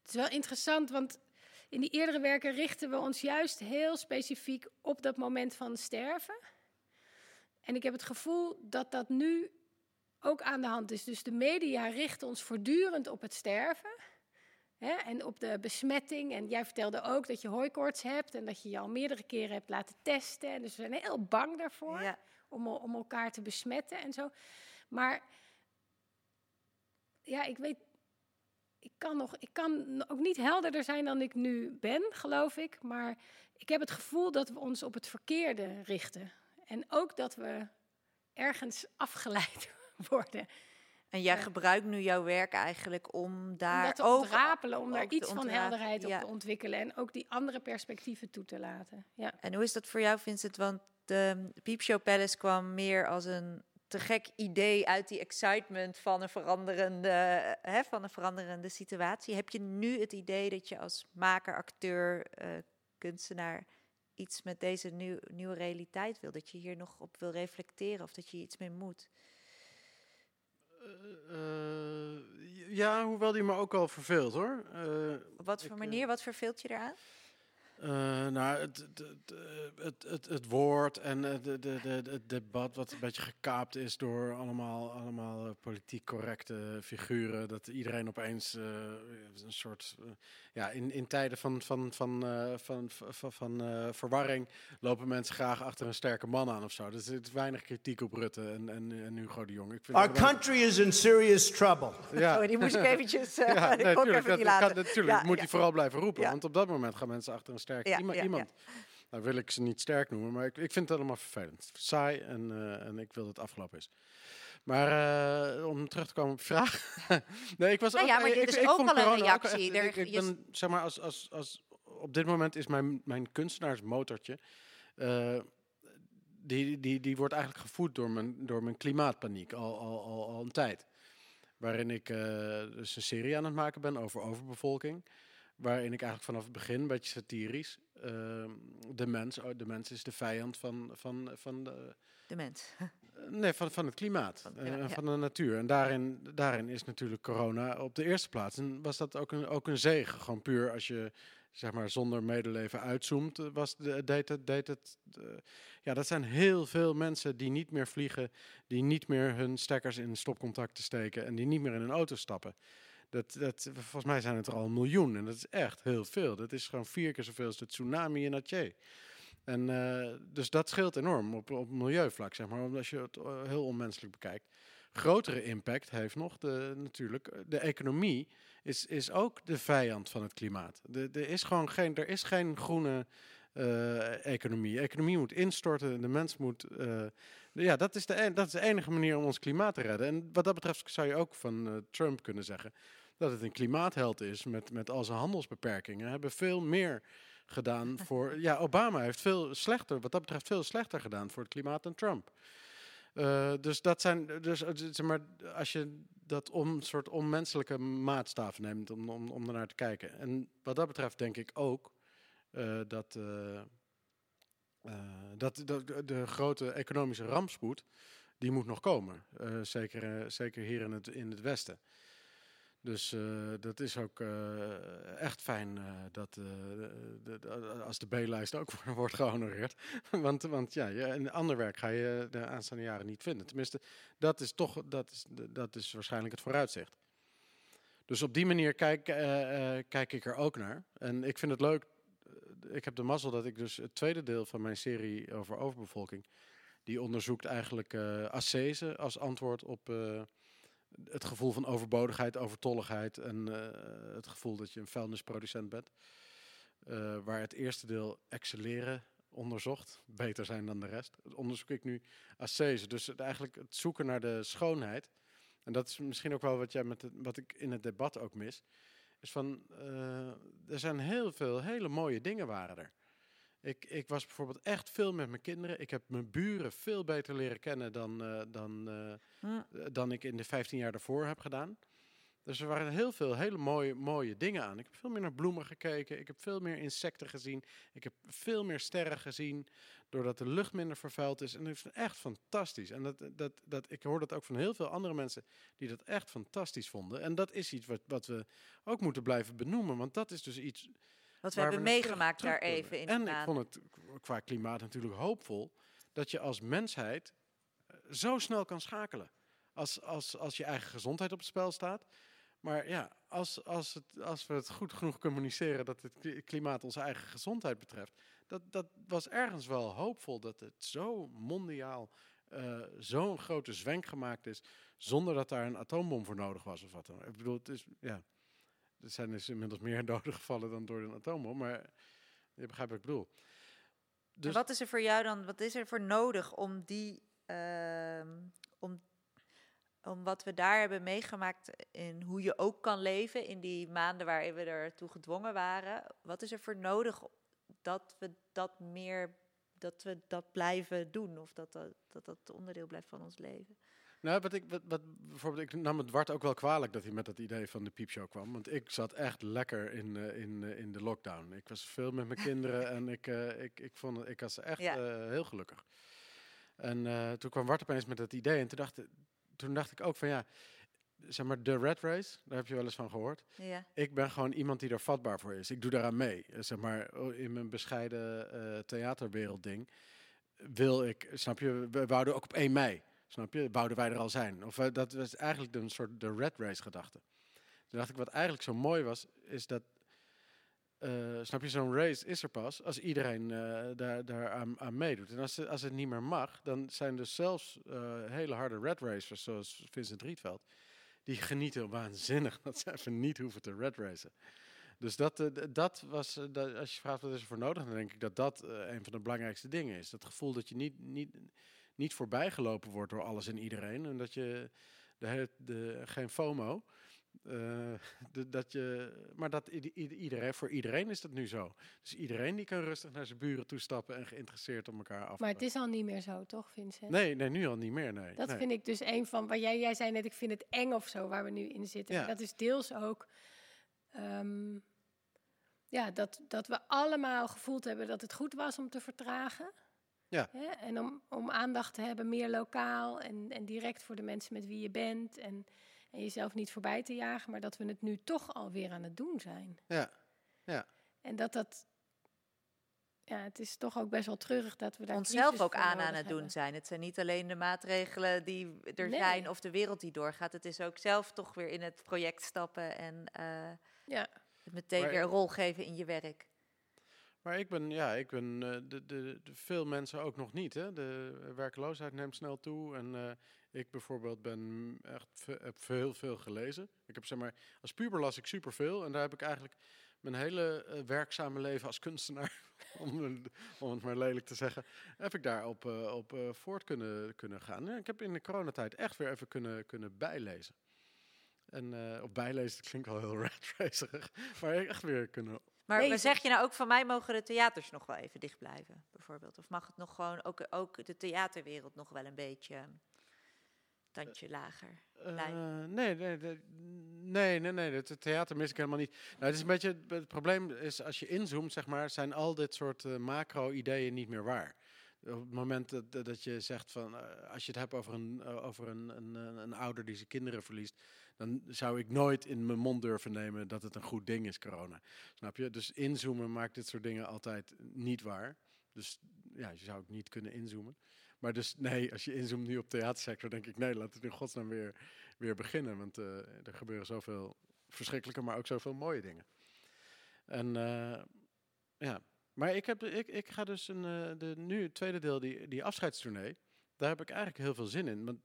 Het is wel interessant, want in die eerdere werken richten we ons juist heel specifiek op dat moment van sterven. En ik heb het gevoel dat dat nu ook aan de hand is. Dus de media richten ons voortdurend op het sterven. Hè, en op de besmetting. En jij vertelde ook dat je hooikoorts hebt en dat je je al meerdere keren hebt laten testen. En dus we zijn heel bang daarvoor Ja. om, om elkaar te besmetten en zo. Maar ja, ik weet, ik kan, nog, ik kan ook niet helderder zijn dan ik nu ben, geloof ik. Maar ik heb het gevoel dat we ons op het verkeerde richten. En ook dat we ergens afgeleid worden. En jij gebruikt nu jouw werk eigenlijk om daar om te ook ontrapelen, om daar ook iets van helderheid ja. op te ontwikkelen. En ook die andere perspectieven toe te laten. Ja. En hoe is dat voor jou, Vincent? Want de Piepshow Palace kwam meer als een te gek idee uit die excitement van een veranderende, hè, van een veranderende situatie. Heb je nu het idee dat je als maker, acteur, eh, kunstenaar iets met deze nieuw, nieuwe realiteit wil? Dat je hier nog op wil reflecteren of dat je iets mee moet? Eh, ja, hoewel die me ook al verveelt hoor. Eh, Op wat voor ik, manier? Wat verveelt je eraan? Eh, nou, het, het, het, eh, het, het, het woord en eh, de, de, de, het debat wat een beetje gekaapt is door allemaal, allemaal politiek correcte figuren. Dat iedereen opeens eh, een soort... ja, in, in tijden van, van, van, eh, van, van, van eh, verwarring lopen mensen graag achter een sterke man aan of zo. Dus er is weinig kritiek op Rutte en, en, en Hugo de Jong. Ik vind Our country is in serious trouble. Ja. Oh, die moest ik eventjes, ja, nee, ik tuurlijk, even dat kan- natuurlijk Ja, moet ja. hij vooral blijven roepen. Ja. Want op dat moment gaan mensen achter een sterk Ja, iema- ja, ja. iemand. Nou wil ik ze niet sterk noemen, maar ik, ik vind het allemaal vervelend. Saai en, eh, en ik wil dat het afgelopen is. Maar eh, om terug te komen op vraag. nee, ik was Nou ook, ja, maar ik- dit ik- is ik ook al een reactie. echt- Er- ik, je ben, zeg maar, als, als, als, op dit moment is mijn, mijn kunstenaarsmotortje... eh, die, die, die wordt eigenlijk gevoed door mijn, door mijn klimaatpaniek al, al, al, al een tijd. Waarin ik dus een serie aan het maken ben over overbevolking. Waarin ik eigenlijk vanaf het begin, een beetje satirisch, ehm, de mens, oh, de mens is de vijand van, van, van, de, De mens. nee, van, van het klimaat Van- eh, en ja. van de natuur. En daarin, daarin is natuurlijk corona op de eerste plaats. En was dat ook een, ook een zegen. Gewoon puur als je zeg maar zonder medeleven uitzoomt, eh, was de, deed het, deed het eh, ja, dat zijn heel veel mensen die niet meer vliegen, die niet meer hun stekkers in stopcontacten steken en die niet meer in een auto stappen. Dat, dat, volgens mij zijn het er al een miljoen en dat is echt heel veel. Dat is gewoon vier keer zoveel als de tsunami in Aceh. En eh, dus dat scheelt enorm op, op milieuvlak, zeg maar, omdat je het eh, heel onmenselijk bekijkt. Grotere impact heeft nog de, natuurlijk eh, de economie is, is ook de vijand van het klimaat. De- Er is gewoon geen, er is geen groene economie. Economie moet instorten, de mens moet. ja, dat is, de, en- dat is de enige manier om ons klimaat te redden. En wat dat betreft zou je ook van Trump kunnen zeggen dat het een klimaatheld is met, met al zijn handelsbeperkingen. Hebben veel meer gedaan voor. Ja, Obama heeft veel slechter, wat dat betreft, veel slechter gedaan voor het klimaat dan Trump. Eh, dus dat zijn, dus eh, zeg maar, als je dat om soort onmenselijke maatstaven neemt om, om, om ernaar te kijken. En wat dat betreft denk ik ook eh, dat, eh, dat de, grote economische rampspoed, die moet nog komen. Zeker, zeker hier in het, in het Westen. Dus eh, dat is ook eh, echt fijn eh, dat als de B-lijst ook wordt gehonoreerd. want, want ja, een ander werk ga je de aanstaande jaren niet vinden. Tenminste, dat is toch dat is, dat is waarschijnlijk het vooruitzicht. Dus op die manier kijk, kijk ik er ook naar. En ik vind het leuk. Ik heb de mazzel dat ik dus het tweede deel van mijn serie over overbevolking Die onderzoekt eigenlijk ascese als antwoord op het gevoel van overbodigheid, overtolligheid en eh, het gevoel dat je een vuilnisproducent bent. Eh, waar het eerste deel excelleren onderzocht, beter zijn dan de rest. Onderzoek ik nu ascese, dus eigenlijk het zoeken naar de schoonheid. En dat is misschien ook wel wat, jij met het, wat ik in het debat ook mis. Is van, eh, er zijn heel veel hele mooie dingen waren er. Ik, ik was bijvoorbeeld echt veel met mijn kinderen. Ik heb mijn buren veel beter leren kennen dan, eh, dan, eh, Hm. dan ik in de 15 jaar daarvoor heb gedaan. Dus er waren heel veel hele mooie, mooie dingen aan. Ik heb veel meer naar bloemen gekeken. Ik heb veel meer insecten gezien. Ik heb veel meer sterren gezien. Doordat de lucht minder vervuild is. En dat is echt fantastisch. En dat, dat, dat, ik hoor dat ook van heel veel andere mensen die dat echt fantastisch vonden. En dat is iets wat, wat we ook moeten blijven benoemen. Want dat is dus iets. Wat we hebben terug- meegemaakt daar even in En ik vond het qua klimaat natuurlijk hoopvol. Dat je als mensheid eh, zo snel kan schakelen. Als, als, als je eigen gezondheid op het spel staat. Maar ja, als, als, het, als we het goed genoeg communiceren dat het kli- klimaat onze eigen gezondheid betreft. Dat, dat was ergens wel hoopvol dat het zo mondiaal eh, zo'n grote zwenk gemaakt is. Zonder dat daar een atoombom voor nodig was of wat dan. Ik bedoel, het is, ja, er zijn dus inmiddels meer doden gevallen dan door een atoombom. Maar je begrijpt wat ik bedoel. En Dus wat is er voor jou dan, wat is er voor nodig om die, ehm, om, om wat we daar hebben meegemaakt in hoe je ook kan leven in die maanden waarin we ertoe gedwongen waren, wat is er voor nodig dat we dat meer, dat we dat blijven doen of dat dat, dat, dat onderdeel blijft van ons leven? Nou, wat ik, wat, wat, bijvoorbeeld, ik nam het Wart ook wel kwalijk dat hij met dat idee van de piepshow kwam. Want ik zat echt lekker in, eh, in, eh, in de lockdown. Ik was veel met mijn kinderen en ik, eh, ik, ik, vond, het- ik was echt Ja. heel gelukkig. En toen kwam Wart opeens met dat idee en toen dacht, toen dacht ik ook van ja, zeg maar de red race, daar heb je wel eens van gehoord. Ja. Ik ben gewoon iemand die er vatbaar voor is. Ik doe daaraan mee. Zeg maar, oh, in mijn bescheiden theaterwereld ding wil ik, snap je, we wouden ook op 1 mei, snap je, wouden wij er al zijn. Of eh, dat was eigenlijk een soort de red race gedachte. Toen dacht ik, wat eigenlijk zo mooi was, is dat, eh, snap je, zo'n race is er pas als iedereen eh, daar, daar aan, meedoet. En als, als het niet meer mag, dan zijn dus zelfs hele harde red racers, zoals Vincent Rietveld, die genieten waanzinnig dat ze even niet hoeven te red racen. Dus dat, dat was, als je vraagt wat is er voor nodig, dan denk ik dat dat een van de belangrijkste dingen is. Dat gevoel dat je niet, niet, niet voorbijgelopen wordt door alles en iedereen. En dat je de, de, geen FOMO. eh, de- dat je, maar dat ieder- ieder- iedereen, voor iedereen is dat nu zo. Dus iedereen die kan rustig naar zijn buren toestappen en geïnteresseerd om elkaar af Maar het is al niet meer zo, toch, Vincent? Nee, nee, nu al niet meer. Nee. Dat nee. vind ik dus een van, waar jij, jij zei net, ik vind het eng of zo, waar we nu in zitten. Ja. Dat is deels ook, ehm, ja, dat, dat we allemaal gevoeld hebben dat het goed was om te vertragen. Ja. Hè? En om, om aandacht te hebben, meer lokaal en, en direct voor de mensen met wie je bent. En, en jezelf niet voorbij te jagen, maar dat we het nu toch alweer aan het doen zijn. Ja, ja. En dat dat, ja, het is toch ook best wel treurig dat we daar onszelf ook aan aan het doen hebben. zijn. Het zijn niet alleen de maatregelen die er Nee. zijn of de wereld die doorgaat. Het is ook zelf toch weer in het project stappen en eh, Ja. het meteen Maar- weer een rol geven in je werk. Maar ik ben, ja, ik ben eh, de, de, de, veel mensen ook nog niet. Hè. De werkloosheid neemt snel toe. En eh, ik bijvoorbeeld ben echt heb veel, veel gelezen. Ik heb zeg maar, als puber las ik superveel. En daar heb ik eigenlijk mijn hele eh, werkzame leven als kunstenaar, om, om het maar lelijk te zeggen, heb ik daarop op voort kunnen, kunnen gaan. Ik heb in de coronatijd echt weer even kunnen, kunnen bijlezen. En eh, op bijlezen klinkt wel heel racerig, maar echt weer kunnen Maar zeg je nou ook van mij mogen de theaters nog wel even dicht blijven, bijvoorbeeld? Of mag het nog gewoon ook, ook de theaterwereld nog wel een beetje een tandje lager blijven? Eh, nee, nee, nee, nee, nee, nee, het theater mis ik helemaal niet. Nou, het is een beetje, het, het probleem is als je inzoomt, zeg maar, zijn al dit soort eh, macro-ideeën niet meer waar. Op het moment dat, dat- je zegt van, eh, als je het hebt over een, over een, een, een ouder die zijn kinderen verliest, dan zou ik nooit in mijn mond durven nemen dat het een goed ding is, corona. Snap je? Dus inzoomen maakt dit soort dingen altijd niet waar. Dus ja, je zou ook niet kunnen inzoomen. Maar dus nee, als je inzoomt nu op theatersector, denk ik nee, laat het in godsnaam weer, weer beginnen. Want eh, er gebeuren zoveel verschrikkelijke, maar ook zoveel mooie dingen. En eh, ja, maar ik, heb, ik, ik ga dus een, eh, de, nu het tweede deel, die, die afscheidstournee. daar heb ik eigenlijk heel veel zin in.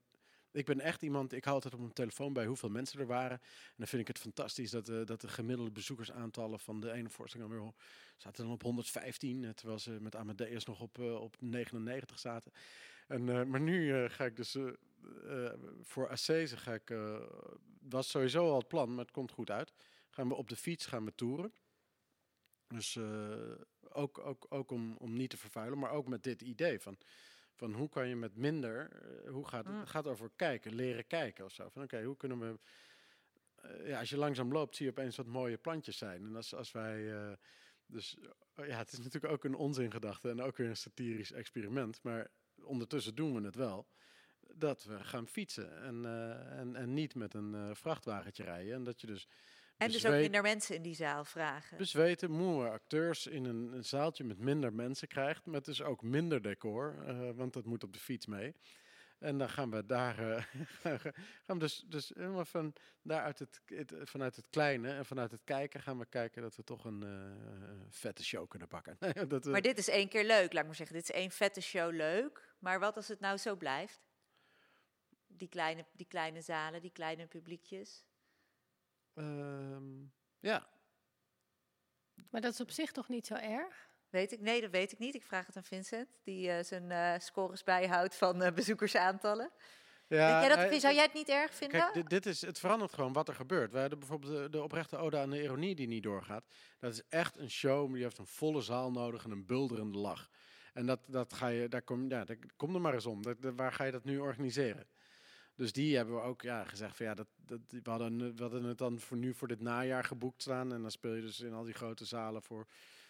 Ik ben echt iemand, ik hou altijd op mijn telefoon bij hoeveel mensen er waren. En dan vind ik het fantastisch dat, eh, dat de gemiddelde bezoekersaantallen van de ene voorstelling alweer zaten dan op 115. eh, Terwijl ze met Amadeus nog op, eh, op 99 zaten. En, maar nu ga ik dus voor Assese ga ik, was sowieso al het plan, maar het komt goed uit. Gaan we op de fiets gaan we toeren. Dus ook, ook, ook om, om niet te vervuilen, maar ook met dit idee van, van hoe kan je met minder, eh, hoe gaat het, Mm. het gaat over kijken, leren kijken of zo. Van oké, hoe kunnen we, eh, ja, als je langzaam loopt, zie je opeens wat mooie plantjes zijn. En als, als wij, eh, dus eh, ja, het is natuurlijk ook een onzingedachte en ook weer een satirisch experiment, maar ondertussen doen we het wel. Dat we gaan fietsen en, en, en niet met een vrachtwagentje rijden. En dat je dus. En dus ook minder mensen in die zaal vragen. bezweten, moe acteurs in een, een zaaltje met minder mensen krijgt. Met dus ook minder decor, eh, want dat moet op de fiets mee. En dan gaan we daar, eh, gaan we dus, dus helemaal van daaruit het, het, vanuit het kleine en vanuit het kijken gaan we kijken dat we toch een eh, vette show kunnen pakken. dat, Maar dit is één keer leuk, laat ik maar zeggen. Dit is één vette show leuk. Maar wat als het nou zo blijft? Die kleine, die kleine zalen, die kleine publiekjes. Ehm, ja, Maar dat is op zich toch niet zo erg? Weet ik? Nee, dat weet ik niet. Ik vraag het aan Vincent, die eh, zijn eh, scores bijhoudt van eh, bezoekersaantallen. ja Weet jij dat, hij- zou jij het niet erg vinden? Kijk, dit, dit is, het verandert gewoon wat er gebeurt. We hebben bijvoorbeeld de, de oprechte ode aan de ironie die niet doorgaat. Dat is echt een show, maar die heeft een volle zaal nodig en een bulderende lach. En dat, dat ga je, daar kom, ja, daar, kom er maar eens om. Dat- waar ga je dat nu organiseren? Dus die hebben we ook ja, gezegd van ja, dat, dat, we, hadden, we hadden het dan voor nu voor dit najaar geboekt staan. En dan speel je dus in al die grote zalen voor,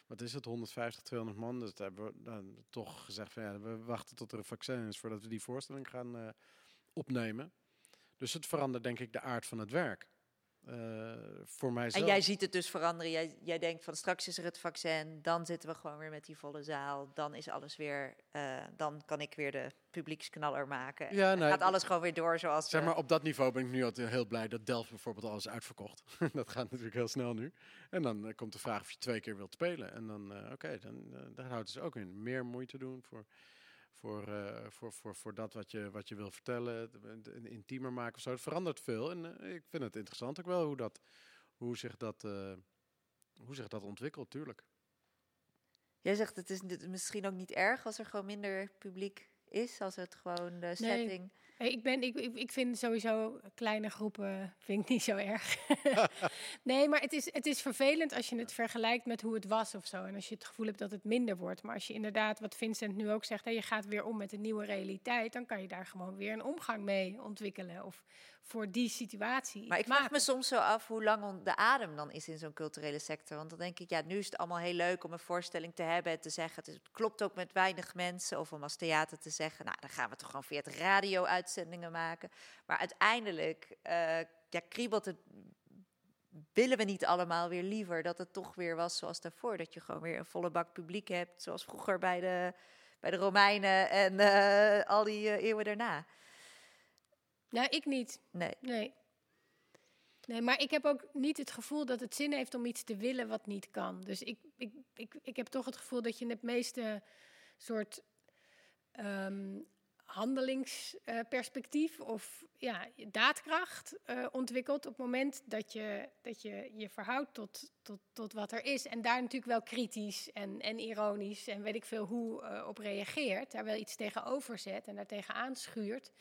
wat is het, 150, 200 man. Dus dat hebben we dan toch gezegd van ja, we wachten tot er een vaccin is voordat we die voorstelling gaan eh, opnemen. Dus het verandert denk ik de aard van het werk. Eh, voor mijzelf. En jij ziet het dus veranderen. Jij, jij denkt van straks is er het vaccin, dan zitten we gewoon weer met die volle zaal. Dan is alles weer, eh, dan kan ik weer de publieksknaller maken. Ja, nee, gaat alles gewoon weer door zoals. Zeg maar, op dat niveau ben ik nu altijd heel blij dat Delft bijvoorbeeld alles uitverkocht. dat gaat natuurlijk heel snel nu. En dan eh, komt de vraag of je twee keer wilt spelen. En dan, oké, dan daar houdt het dus ook in. Meer moeite doen voor, voor, eh, voor, voor, voor dat wat je, wat je wil vertellen. intiemer maken of zo. Het verandert veel. En eh, ik vind het interessant ook wel hoe, dat, hoe, zich, dat, eh, hoe zich dat ontwikkelt, tuurlijk. Jij zegt het is misschien ook niet erg als er gewoon minder publiek is, als het gewoon de setting. Nee, ik, ben, ik, ik, vind sowieso kleine groepen vind ik niet zo erg. nee, maar het is, het is vervelend als je het vergelijkt met hoe het was of zo. En als je het gevoel hebt dat het minder wordt. Maar als je inderdaad, wat Vincent nu ook zegt, hè, je gaat weer om met een nieuwe realiteit, dan kan je daar gewoon weer een omgang mee ontwikkelen. Of voor die situatie. Maar ik vraag maken. me soms zo af hoe lang de adem dan is in zo'n culturele sector. Want dan denk ik, ja, nu is het allemaal heel leuk om een voorstelling te hebben en te zeggen. Het klopt ook met weinig mensen. Of om als theater te zeggen, nou, dan gaan we toch gewoon 40 radio-uitzendingen maken. Maar uiteindelijk eh, ja, kriebelt het. Willen we niet allemaal weer liever dat het toch weer was zoals daarvoor? Dat je gewoon weer een volle bak publiek hebt, zoals vroeger bij de, bij de Romeinen en eh, al die eh, eeuwen daarna. Nou, ik niet. Nee. Nee. Nee, maar ik heb ook niet het gevoel dat het zin heeft om iets te willen wat niet kan. Dus ik, ik, ik, ik heb toch het gevoel dat je het meeste soort ehm, handelingsperspectief of ja, daadkracht eh, ontwikkelt op het moment dat je dat je, je verhoudt tot, tot, tot wat er is. En daar natuurlijk wel kritisch en, en ironisch en weet ik veel hoe eh, op reageert. Daar wel iets tegenover zet en daar tegenaan schuurt.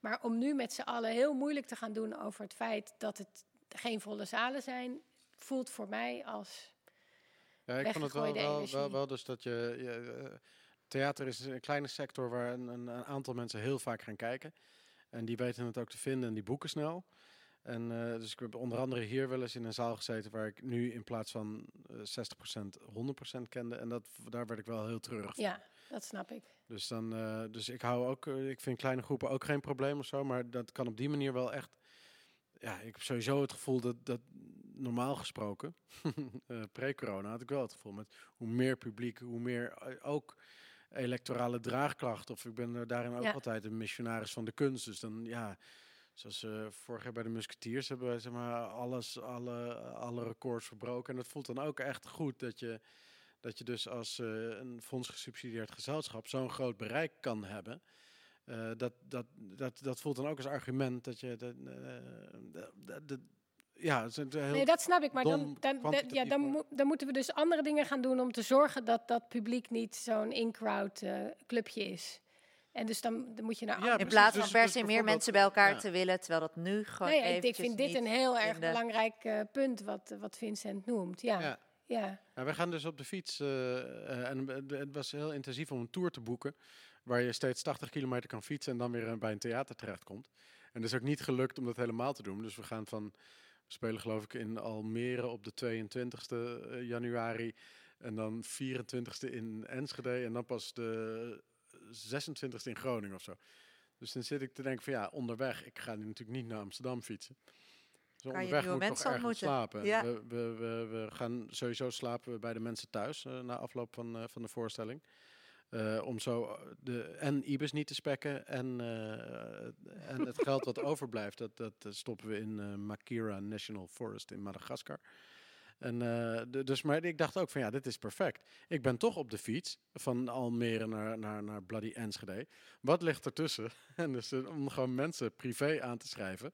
Maar om nu met z'n allen heel moeilijk te gaan doen over het feit dat het geen volle zalen zijn, voelt voor mij als. Ja, ik vond het wel, wel, wel, wel dus dat je... je eh, theater is een kleine sector waar een, een, aantal mensen heel vaak gaan kijken. En die weten het ook te vinden en die boeken snel. En eh, dus ik heb onder andere hier wel eens in een zaal gezeten waar ik nu in plaats van eh 60% 100% kende. En dat, daar werd ik wel heel treurig van. Ja, dat snap ik. Dus, dan, eh, dus ik hou ook, eh, ik vind kleine groepen ook geen probleem of zo, maar dat kan op die manier wel echt. Ja, ik heb sowieso het gevoel dat, dat normaal gesproken, eh, pre-corona had ik wel het gevoel met hoe meer publiek, hoe meer ook electorale draagkracht. Of ik ben daarin ook Ja. altijd een missionaris van de kunst. Dus dan ja, zoals vorig jaar bij de Musketeers hebben we zeg maar alles, alle, alle records verbroken. En dat voelt dan ook echt goed dat je dat je dus als eh, een fondsgesubsidieerd gezelschap zo'n groot bereik kan hebben. Eh, dat, dat, dat, dat voelt dan ook als argument dat je. Dat, eh, dat- dat- dat- ja, het is heel Nee, dat snap ik. Maar dan, dan, dan, ja, dan, mo- dan moeten we dus andere dingen gaan doen om te zorgen dat dat publiek niet zo'n in-crowd eh, clubje is. En dus dan, dan moet je naar Ja, In plaats dus- van per dus se meer bijvoorbeeld- mensen bij elkaar ja. te willen, terwijl dat nu gewoon Nee, ik- vind dit een heel erg de- belangrijk eh, punt wat, wat Vincent noemt. Ja, Ja. Ja. Nou, gaan dus op de fiets. eh, eh, en het- het was heel intensief om een tour te boeken. Waar je steeds 80 kilometer kan fietsen en dan weer eh, bij een theater terechtkomt. En het is ook niet gelukt om dat helemaal te doen. Dus we gaan van. We spelen geloof ik in Almere op de 22e januari. En dan 24e in Enschede. En dan pas de 26e in Groningen of zo. Dus dan zit ik te denken van ja, onderweg. Ik ga nu natuurlijk niet naar Amsterdam fietsen. Dus Kan je nieuwe mensen ontmoeten. slapen. Ja. We, we, we, we gaan sowieso slapen bij de mensen thuis eh, na afloop van, eh, van de voorstelling. Eh, om zo de, en Ibis niet te spekken en, en het geld wat overblijft, dat, dat stoppen we in Makira National Forest in Madagaskar. En, de- dus, maar ik dacht ook van ja, dit is perfect. Ik ben toch op de fiets van Almere naar, naar, naar Bloody Enschede. Wat ligt ertussen? En dus om gewoon mensen privé aan te schrijven.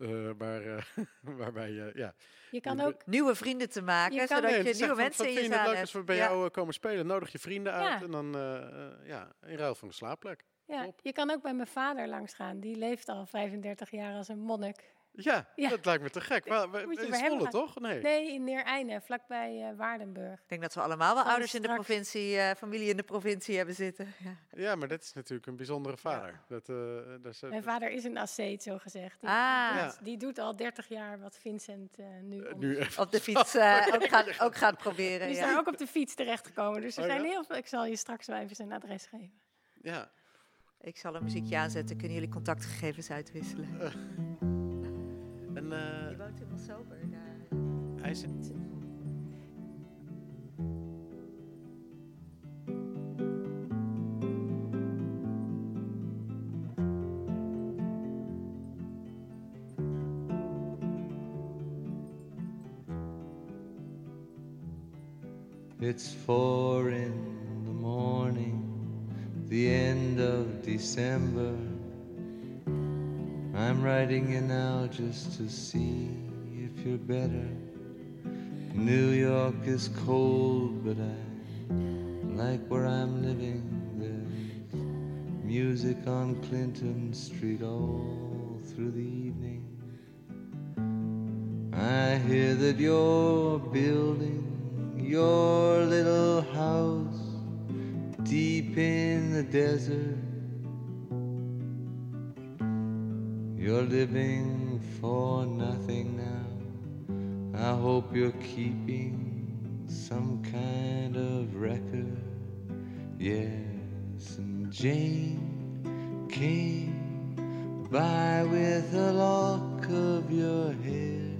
Eh, waar, eh, waarbij je, ja. Je kan ook nieuwe vrienden te maken, Je zodat Nee, je nieuwe mensen in je leuk hebt. als we bij Ja. jou eh, komen spelen, nodig je vrienden uit Ja. en dan eh, eh, ja, in ruil van een slaapplek. Ja, Top. je kan ook bij mijn vader langs gaan. Die leeft al 35 jaar als een monnik. Ja, Ja. dat lijkt me te gek. Maar, maar, Moet je in Zwolle toch? Nee. Nee, in Neerijnen, vlakbij eh, Waardenburg. Ik denk dat we allemaal wel ouders in de provincie, eh, familie in de provincie hebben zitten. Ja. Ja, maar dat is natuurlijk een bijzondere vader. Dat, eh, dat is, Mijn vader is een asceet, zo gezegd. Die, Ah. die doet al 30 jaar wat Vincent eh, nu nu. Op de fiets eh, ook, gaat, ook gaat proberen. Die is Ja. daar ook op de fiets terechtgekomen. Dus er Oh, zijn ja? heel veel. Ik zal je straks wel even zijn adres geven. Ja. Ik zal een muziekje aanzetten, kunnen jullie contactgegevens uitwisselen. En eh, Je woont helemaal sober daar. hij zit... It's four in the morning, the end of December. I'm writing you now just to see if you're better. New York is cold, but I like where I'm living. There's music on Clinton Street all through the evening. I hear that you're building your little house deep in the desert. You're living for nothing now. I hope you're keeping some kind of record. Yes, and Jane came by with a lock of your hair.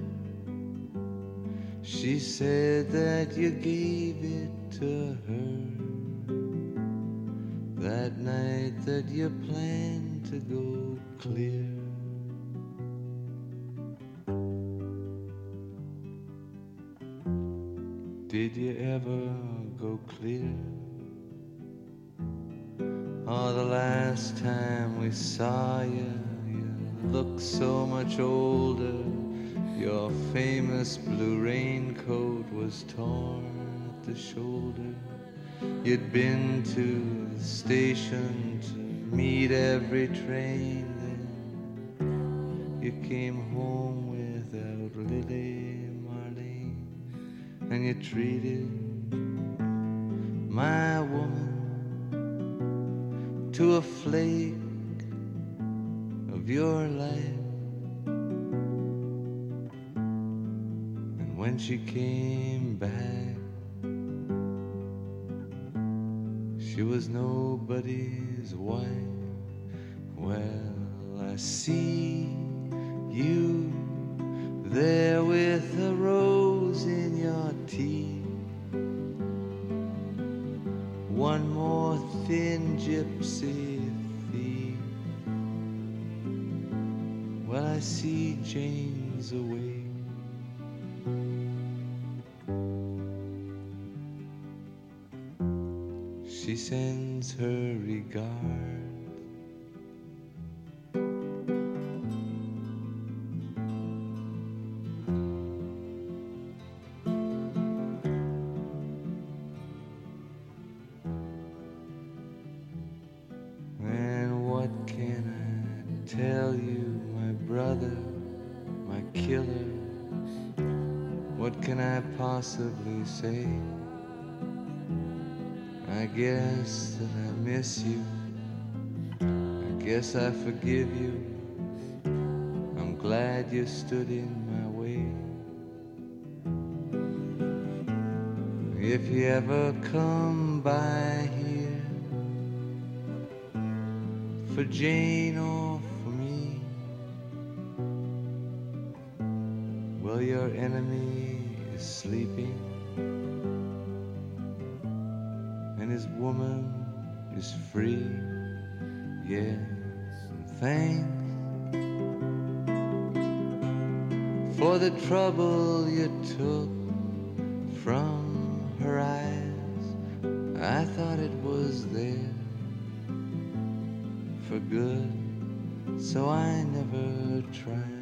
She said that you gave it to her that night that you planned to go clear. Did you ever go clear? Oh, the last time we saw you, you looked so much older. Your famous blue raincoat was torn at the shoulder. You'd been to the station to meet every train. Then you came home without Lily and you treated my woman to a flake of your life. And when she came back, she was nobody's wife. Well, I see you she sends her regard. And what can I tell you, my brother, my killer? What can I possibly say? I guess that I miss you. I guess I forgive you. I'm glad you stood in my way. If you ever come by here for Jane or is free. Yes, and thanks for the trouble you took from her eyes. I thought it was there for good, so I never tried.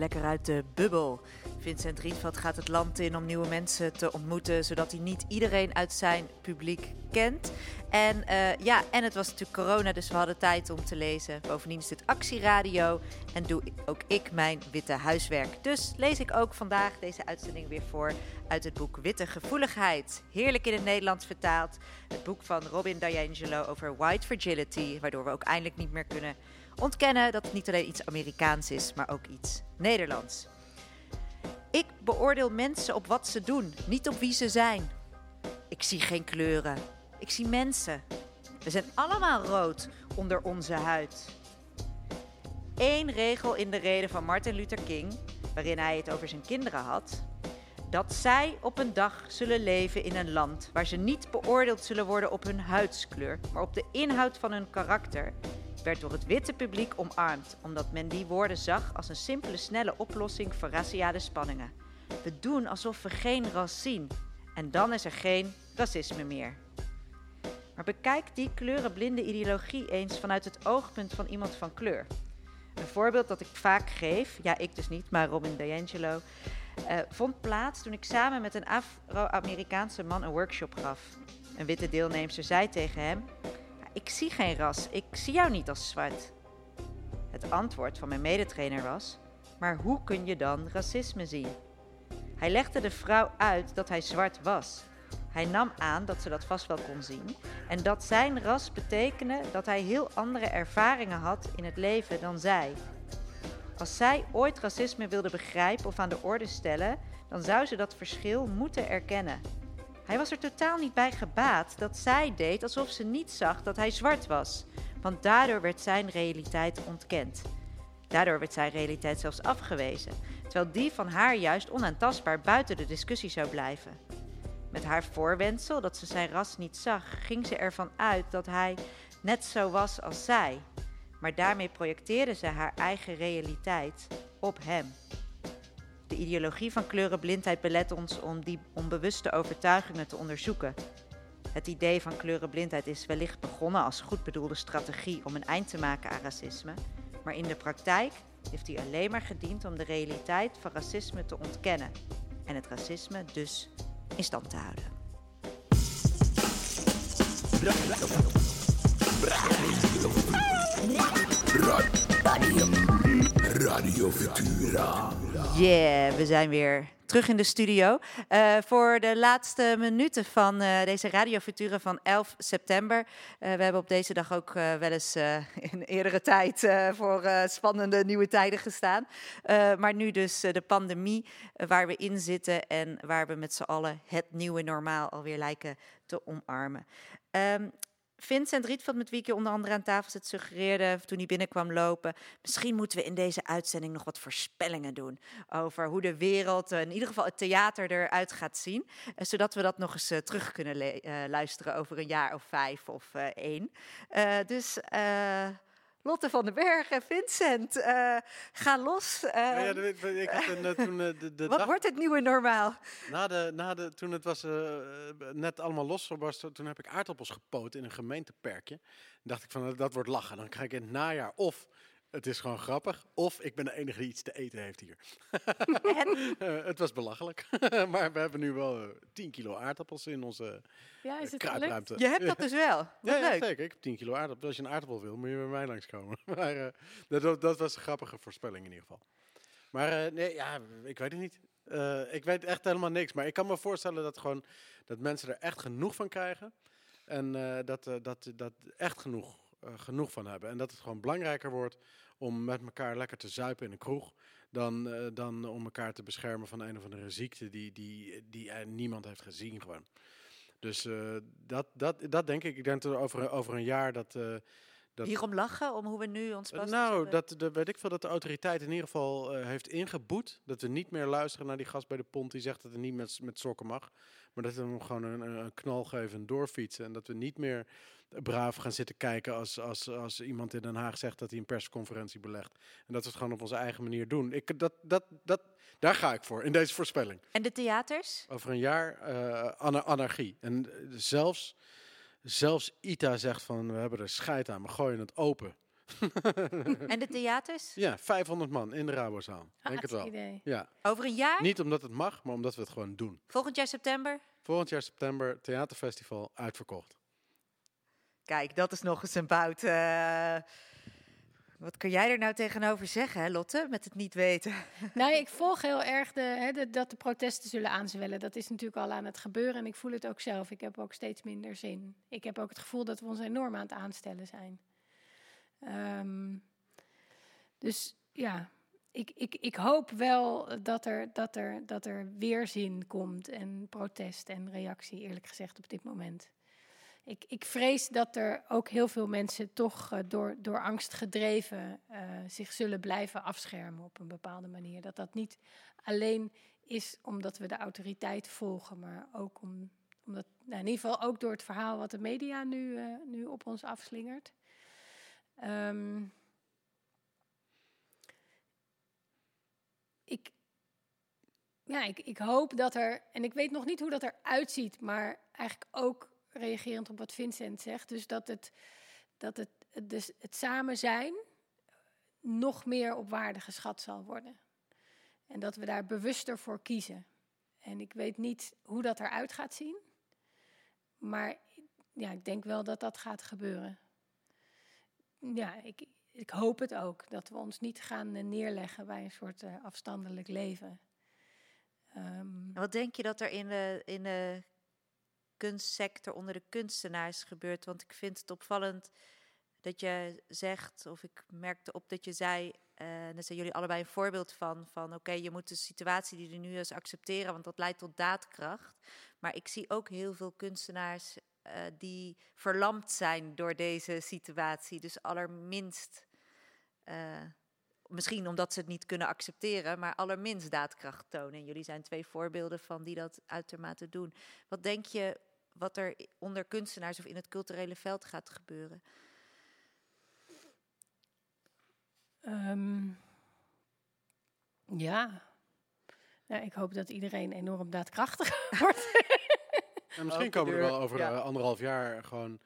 Lekker uit de bubbel. Vincent Rietveld gaat het land in om nieuwe mensen te ontmoeten, zodat hij niet iedereen uit zijn publiek kent. En eh, ja, en het was natuurlijk corona, dus we hadden tijd om te lezen. Bovendien is dit actieradio en doe ook ik mijn witte huiswerk. Dus lees ik ook vandaag deze uitzending weer voor uit het boek Witte Gevoeligheid. Heerlijk in het Nederlands vertaald. Het boek van Robin DiAngelo over white fragility, waardoor we ook eindelijk niet meer kunnen ontkennen dat het niet alleen iets Amerikaans is, maar ook iets Nederlands. Ik beoordeel mensen op wat ze doen, niet op wie ze zijn. Ik zie geen kleuren. Ik zie mensen. We zijn allemaal rood onder onze huid. Eén regel in de reden van Martin Luther King, waarin hij het over zijn kinderen had. Dat zij op een dag zullen leven in een land waar ze niet beoordeeld zullen worden op hun huidskleur, maar op de inhoud van hun karakter, werd door het witte publiek omarmd, omdat men die woorden zag als een simpele, snelle oplossing voor raciale spanningen. We doen alsof we geen ras zien. En dan is er geen racisme meer. Maar bekijk die kleurenblinde ideologie eens vanuit het oogpunt van iemand van kleur. Een voorbeeld dat ik vaak geef, ja ik dus niet, maar Robin DiAngelo, eh, vond plaats toen ik samen met een Afro-Amerikaanse man een workshop gaf. Een witte deelnemster zei tegen hem: Ik zie geen ras, ik zie jou niet als zwart. Het antwoord van mijn medetrainer was: Maar hoe kun je dan racisme zien? Hij legde de vrouw uit dat hij zwart was. Hij nam aan dat ze dat vast wel kon zien en dat zijn ras betekende dat hij heel andere ervaringen had in het leven dan zij. Als zij ooit racisme wilde begrijpen of aan de orde stellen, dan zou ze dat verschil moeten erkennen. Hij was er totaal niet bij gebaat dat zij deed alsof ze niet zag dat hij zwart was, want daardoor werd zijn realiteit ontkend. Daardoor werd zijn realiteit zelfs afgewezen, terwijl die van haar juist onaantastbaar buiten de discussie zou blijven. Met haar voorwendsel dat ze zijn ras niet zag, ging ze ervan uit dat hij net zo was als zij. Maar daarmee projecteerde ze haar eigen realiteit op hem. De ideologie van kleurenblindheid belet ons om die onbewuste overtuigingen te onderzoeken. Het idee van kleurenblindheid is wellicht begonnen als goed bedoelde strategie om een eind te maken aan racisme, maar in de praktijk heeft die alleen maar gediend om de realiteit van racisme te ontkennen en het racisme dus in stand te houden. Futura. Yeah, we zijn weer terug in de studio. Uh, voor de laatste minuten van uh, deze Radio Futura van 11 september. Uh, we hebben op deze dag ook wel eens in eerdere tijd voor spannende nieuwe tijden gestaan. maar nu dus de pandemie waar we in zitten en waar we met z'n allen het nieuwe normaal alweer lijken te omarmen. Um, Vincent Rietveld, met wie ik onder andere aan tafel zit, suggereerde toen hij binnenkwam lopen. Misschien moeten we in deze uitzending nog wat voorspellingen doen over hoe de wereld, eh, in ieder geval het theater, eruit gaat zien. eh, zodat we dat nog eens eh, terug kunnen luisteren over een jaar of vijf of één. Dus Lotte van den Berg en Vincent, eh, ga los. eh, Ja, ja, dat weet- ik had een, eh, toen, de, de wat dag- wordt het nieuwe normaal? Na de, na de, toen het was, net allemaal losgebarsten, toen heb ik aardappels gepoot in een gemeenteperkje. dacht ik van, dat wordt lachen. Dan krijg ik in het najaar of het is gewoon grappig, of ik ben de enige die iets te eten heeft hier. Eh, het was belachelijk. maar we hebben nu wel eh, 10 kilo aardappels in onze Ja, is eh, het kruipruimte. Je hebt dat dus wel. Wat Ja, ja, leuk. zeker. Ik heb 10 kilo aardappels. Als je een aardappel wil, moet je bij mij langskomen. maar eh, dat, dat- was een grappige voorspelling in ieder geval. Maar eh, nee, ja, ik weet het niet. Eh, ik weet echt helemaal niks. Maar ik kan me voorstellen dat, gewoon, dat mensen er echt genoeg van krijgen. En eh, dat, eh, dat, dat echt genoeg, eh, genoeg van hebben. En dat het gewoon belangrijker wordt om met elkaar lekker te zuipen in een kroeg. Dan, eh, dan om elkaar te beschermen van een of andere ziekte die, die, die er niemand heeft gezien gewoon. Dus eh, dat, dat, dat denk ik. Ik denk dat over, over een jaar dat... eh, dat Hierom lachen, om hoe we nu ons eh, pas nou, dat, de, weet ik veel dat de autoriteit in ieder geval eh, heeft ingeboet. Dat we niet meer luisteren naar die gast bij de pont die zegt dat het niet met, met sokken mag. Maar dat we hem gewoon een, een, knal geven en doorfietsen. En dat we niet meer braaf gaan zitten kijken als, als, als iemand in Den Haag zegt dat hij een persconferentie belegt. En dat we het gewoon op onze eigen manier doen. Ik, dat, dat, dat, daar ga ik voor, in deze voorspelling. En de theaters? Over een jaar ana- anarchie. En eh, zelfs, zelfs ITA zegt van we hebben er scheid aan, we gooien het open. En de theaters? Ja, 500 man in de Rabozaal. Denk het wel. Idee. Ja. Over een jaar? Niet omdat het mag, maar omdat we het gewoon doen. Volgend jaar september? Volgend jaar september, theaterfestival, uitverkocht. Kijk, dat is nog eens een bout. eh, Wat kun jij er nou tegenover zeggen, hè, Lotte, met het niet weten? Nou, ik volg heel erg de, hè, de- dat de protesten zullen aanzwellen. Dat is natuurlijk al aan het gebeuren en ik voel het ook zelf. Ik heb ook steeds minder zin. Ik heb ook het gevoel dat we ons enorm aan het aanstellen zijn. Ehm, dus ja, ik, ik, ik hoop wel dat er, dat, er, dat er weerzin komt en protest en reactie, eerlijk gezegd, op dit moment. Ik, ik vrees dat er ook heel veel mensen toch eh, door, door angst gedreven eh, zich zullen blijven afschermen op een bepaalde manier. Dat dat niet alleen is omdat we de autoriteit volgen, maar ook om, omdat, nou in ieder geval ook door het verhaal wat de media nu, eh, nu op ons afslingert. Ehm, ik, ja, ik, ik hoop dat er, en ik weet nog niet hoe dat eruit ziet, maar eigenlijk ook reagerend op wat Vincent zegt, dus dat het, dat het, het, dus het samen zijn nog meer op waarde geschat zal worden. En dat we daar bewuster voor kiezen. En ik weet niet hoe dat eruit gaat zien, maar ja, ik denk wel dat dat gaat gebeuren. Ja, ik, ik hoop het ook, dat we ons niet gaan eh, neerleggen bij een soort eh, afstandelijk leven. Ehm, Wat denk je dat er in de, in de kunstsector onder de kunstenaars gebeurt? Want ik vind het opvallend dat je zegt, of ik merkte op dat je zei, eh, en daar zijn jullie allebei een voorbeeld van, van oké, je moet de situatie die er nu is accepteren, want dat leidt tot daadkracht. Maar ik zie ook heel veel kunstenaars eh, die verlamd zijn door deze situatie. Dus allerminst, eh, misschien omdat ze het niet kunnen accepteren, maar allerminst daadkracht tonen. En jullie zijn twee voorbeelden van die dat uitermate doen. Wat denk je wat er onder kunstenaars of in het culturele veld gaat gebeuren? Ehm, ja. ja, ik hoop dat iedereen enorm daadkrachtig wordt. En misschien Open komen er wel over ja. eh, anderhalf jaar gewoon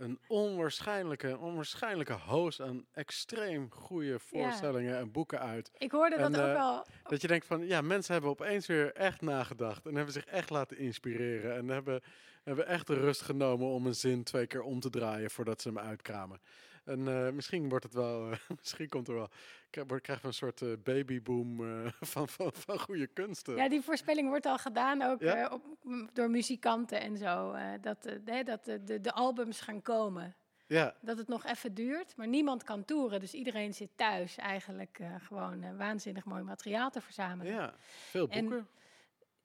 een onwaarschijnlijke, onwaarschijnlijke host aan extreem goede voorstellingen en boeken uit. Ik hoorde dat ook eh, wel. Dat je denkt van, ja, mensen hebben opeens weer echt nagedacht en hebben zich echt laten inspireren en hebben, hebben echt de rust genomen om een zin twee keer om te draaien voordat ze hem uitkramen. En eh, misschien wordt het wel, eh, misschien komt er wel, krijgen we een soort eh, babyboom van, van, van goede kunsten. Ja, die voorspelling wordt al gedaan ook Ja? op, door muzikanten en zo. dat hè, dat de, de albums gaan komen. Ja. Dat het nog even duurt, maar niemand kan toeren. Dus iedereen zit thuis eigenlijk gewoon waanzinnig mooi materiaal te verzamelen. Ja, veel En- boeken.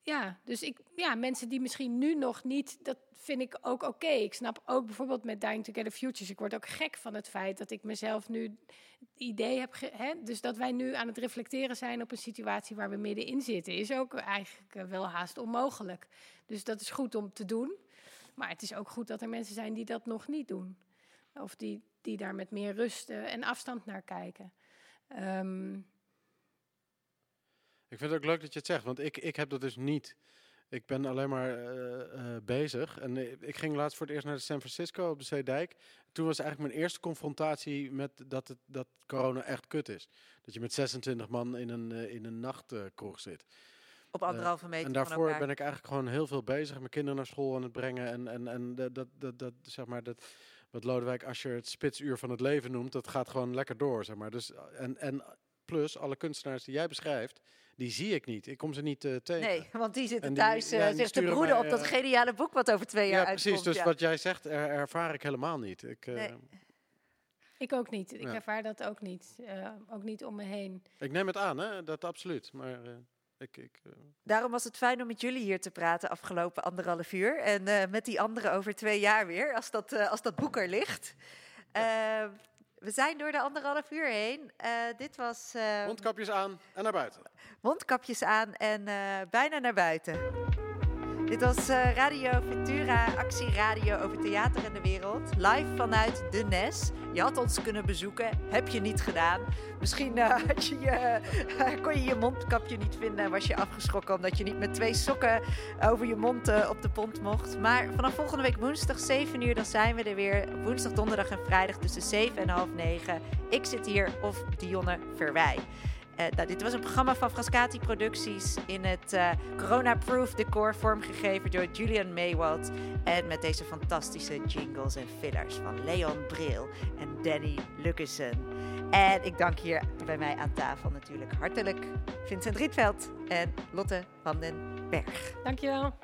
Ja, dus ik, ja, mensen die misschien nu nog niet, dat vind ik ook oké. Ik snap ook bijvoorbeeld met Dying Together Futures, ik word ook gek van het feit dat ik mezelf nu het idee heb, hè, dus dat wij nu aan het reflecteren zijn op een situatie waar we middenin zitten, is ook eigenlijk eh, wel haast onmogelijk. Dus dat is goed om te doen, maar het is ook goed dat er mensen zijn die dat nog niet doen. Of die, die daar met meer rust eh, en afstand naar kijken. Ehm, Ik vind het ook leuk dat je het zegt, want ik, ik heb dat dus niet. Ik ben alleen maar eh, eh, bezig. En eh, ik ging laatst voor het eerst naar San Francisco op de Zeedijk. Toen was eigenlijk mijn eerste confrontatie met dat, het, dat corona echt kut is. Dat je met 26 man in een, in een nachtkroeg zit. Op anderhalve meter En daarvoor ben ik eigenlijk gewoon heel veel bezig. Mijn kinderen naar school aan het brengen. En, en, en dat, dat, dat, dat, zeg maar, dat, wat Lodewijk Asscher het spitsuur van het leven noemt, dat gaat gewoon lekker door. Zeg maar. dus, en, en plus, alle kunstenaars die jij beschrijft, die zie ik niet. Ik kom ze niet eh, tegen. Nee, want die zitten die- thuis ja, eh, die zich te broeden mij, op dat eh, geniale boek wat over twee jaar Ja, uitkomt. precies. Dus ja. wat jij zegt, er, ervaar ik helemaal niet. Ik, eh, Nee. ik ook niet. Ik Ja. ervaar dat ook niet. Eh, ook niet om me heen. ik neem het aan, hè? dat absoluut. Maar eh, ik... ik eh, Daarom was het fijn om met jullie hier te praten afgelopen anderhalf uur. En eh, met die anderen over twee jaar weer, als dat, eh, als dat boek er ligt. We zijn door de anderhalf uur heen. Eh, dit was eh, mondkapjes aan en naar buiten. mondkapjes aan en eh, bijna naar buiten. Dit was eh, Radio Ventura, actieradio over theater en de wereld. Live vanuit de NES. Je had ons kunnen bezoeken, heb je niet gedaan. Misschien eh, had je je, kon je je mondkapje niet vinden en was je afgeschrokken omdat je niet met twee sokken over je mond eh, op de pont mocht. Maar vanaf volgende week woensdag 7 uur, dan zijn we er weer. Woensdag, donderdag en vrijdag tussen 7 en half 9. Ik zit hier of Dionne Verwij. Eh, nou, dit was een programma van Frascati Producties in het eh, corona-proof decor vormgegeven door Julian Maywald. En met deze fantastische jingles en fillers van Leon Bril en Danny Lucassen. En ik dank hier bij mij aan tafel natuurlijk hartelijk Vincent Rietveld en Lotte van den Berg. Dankjewel.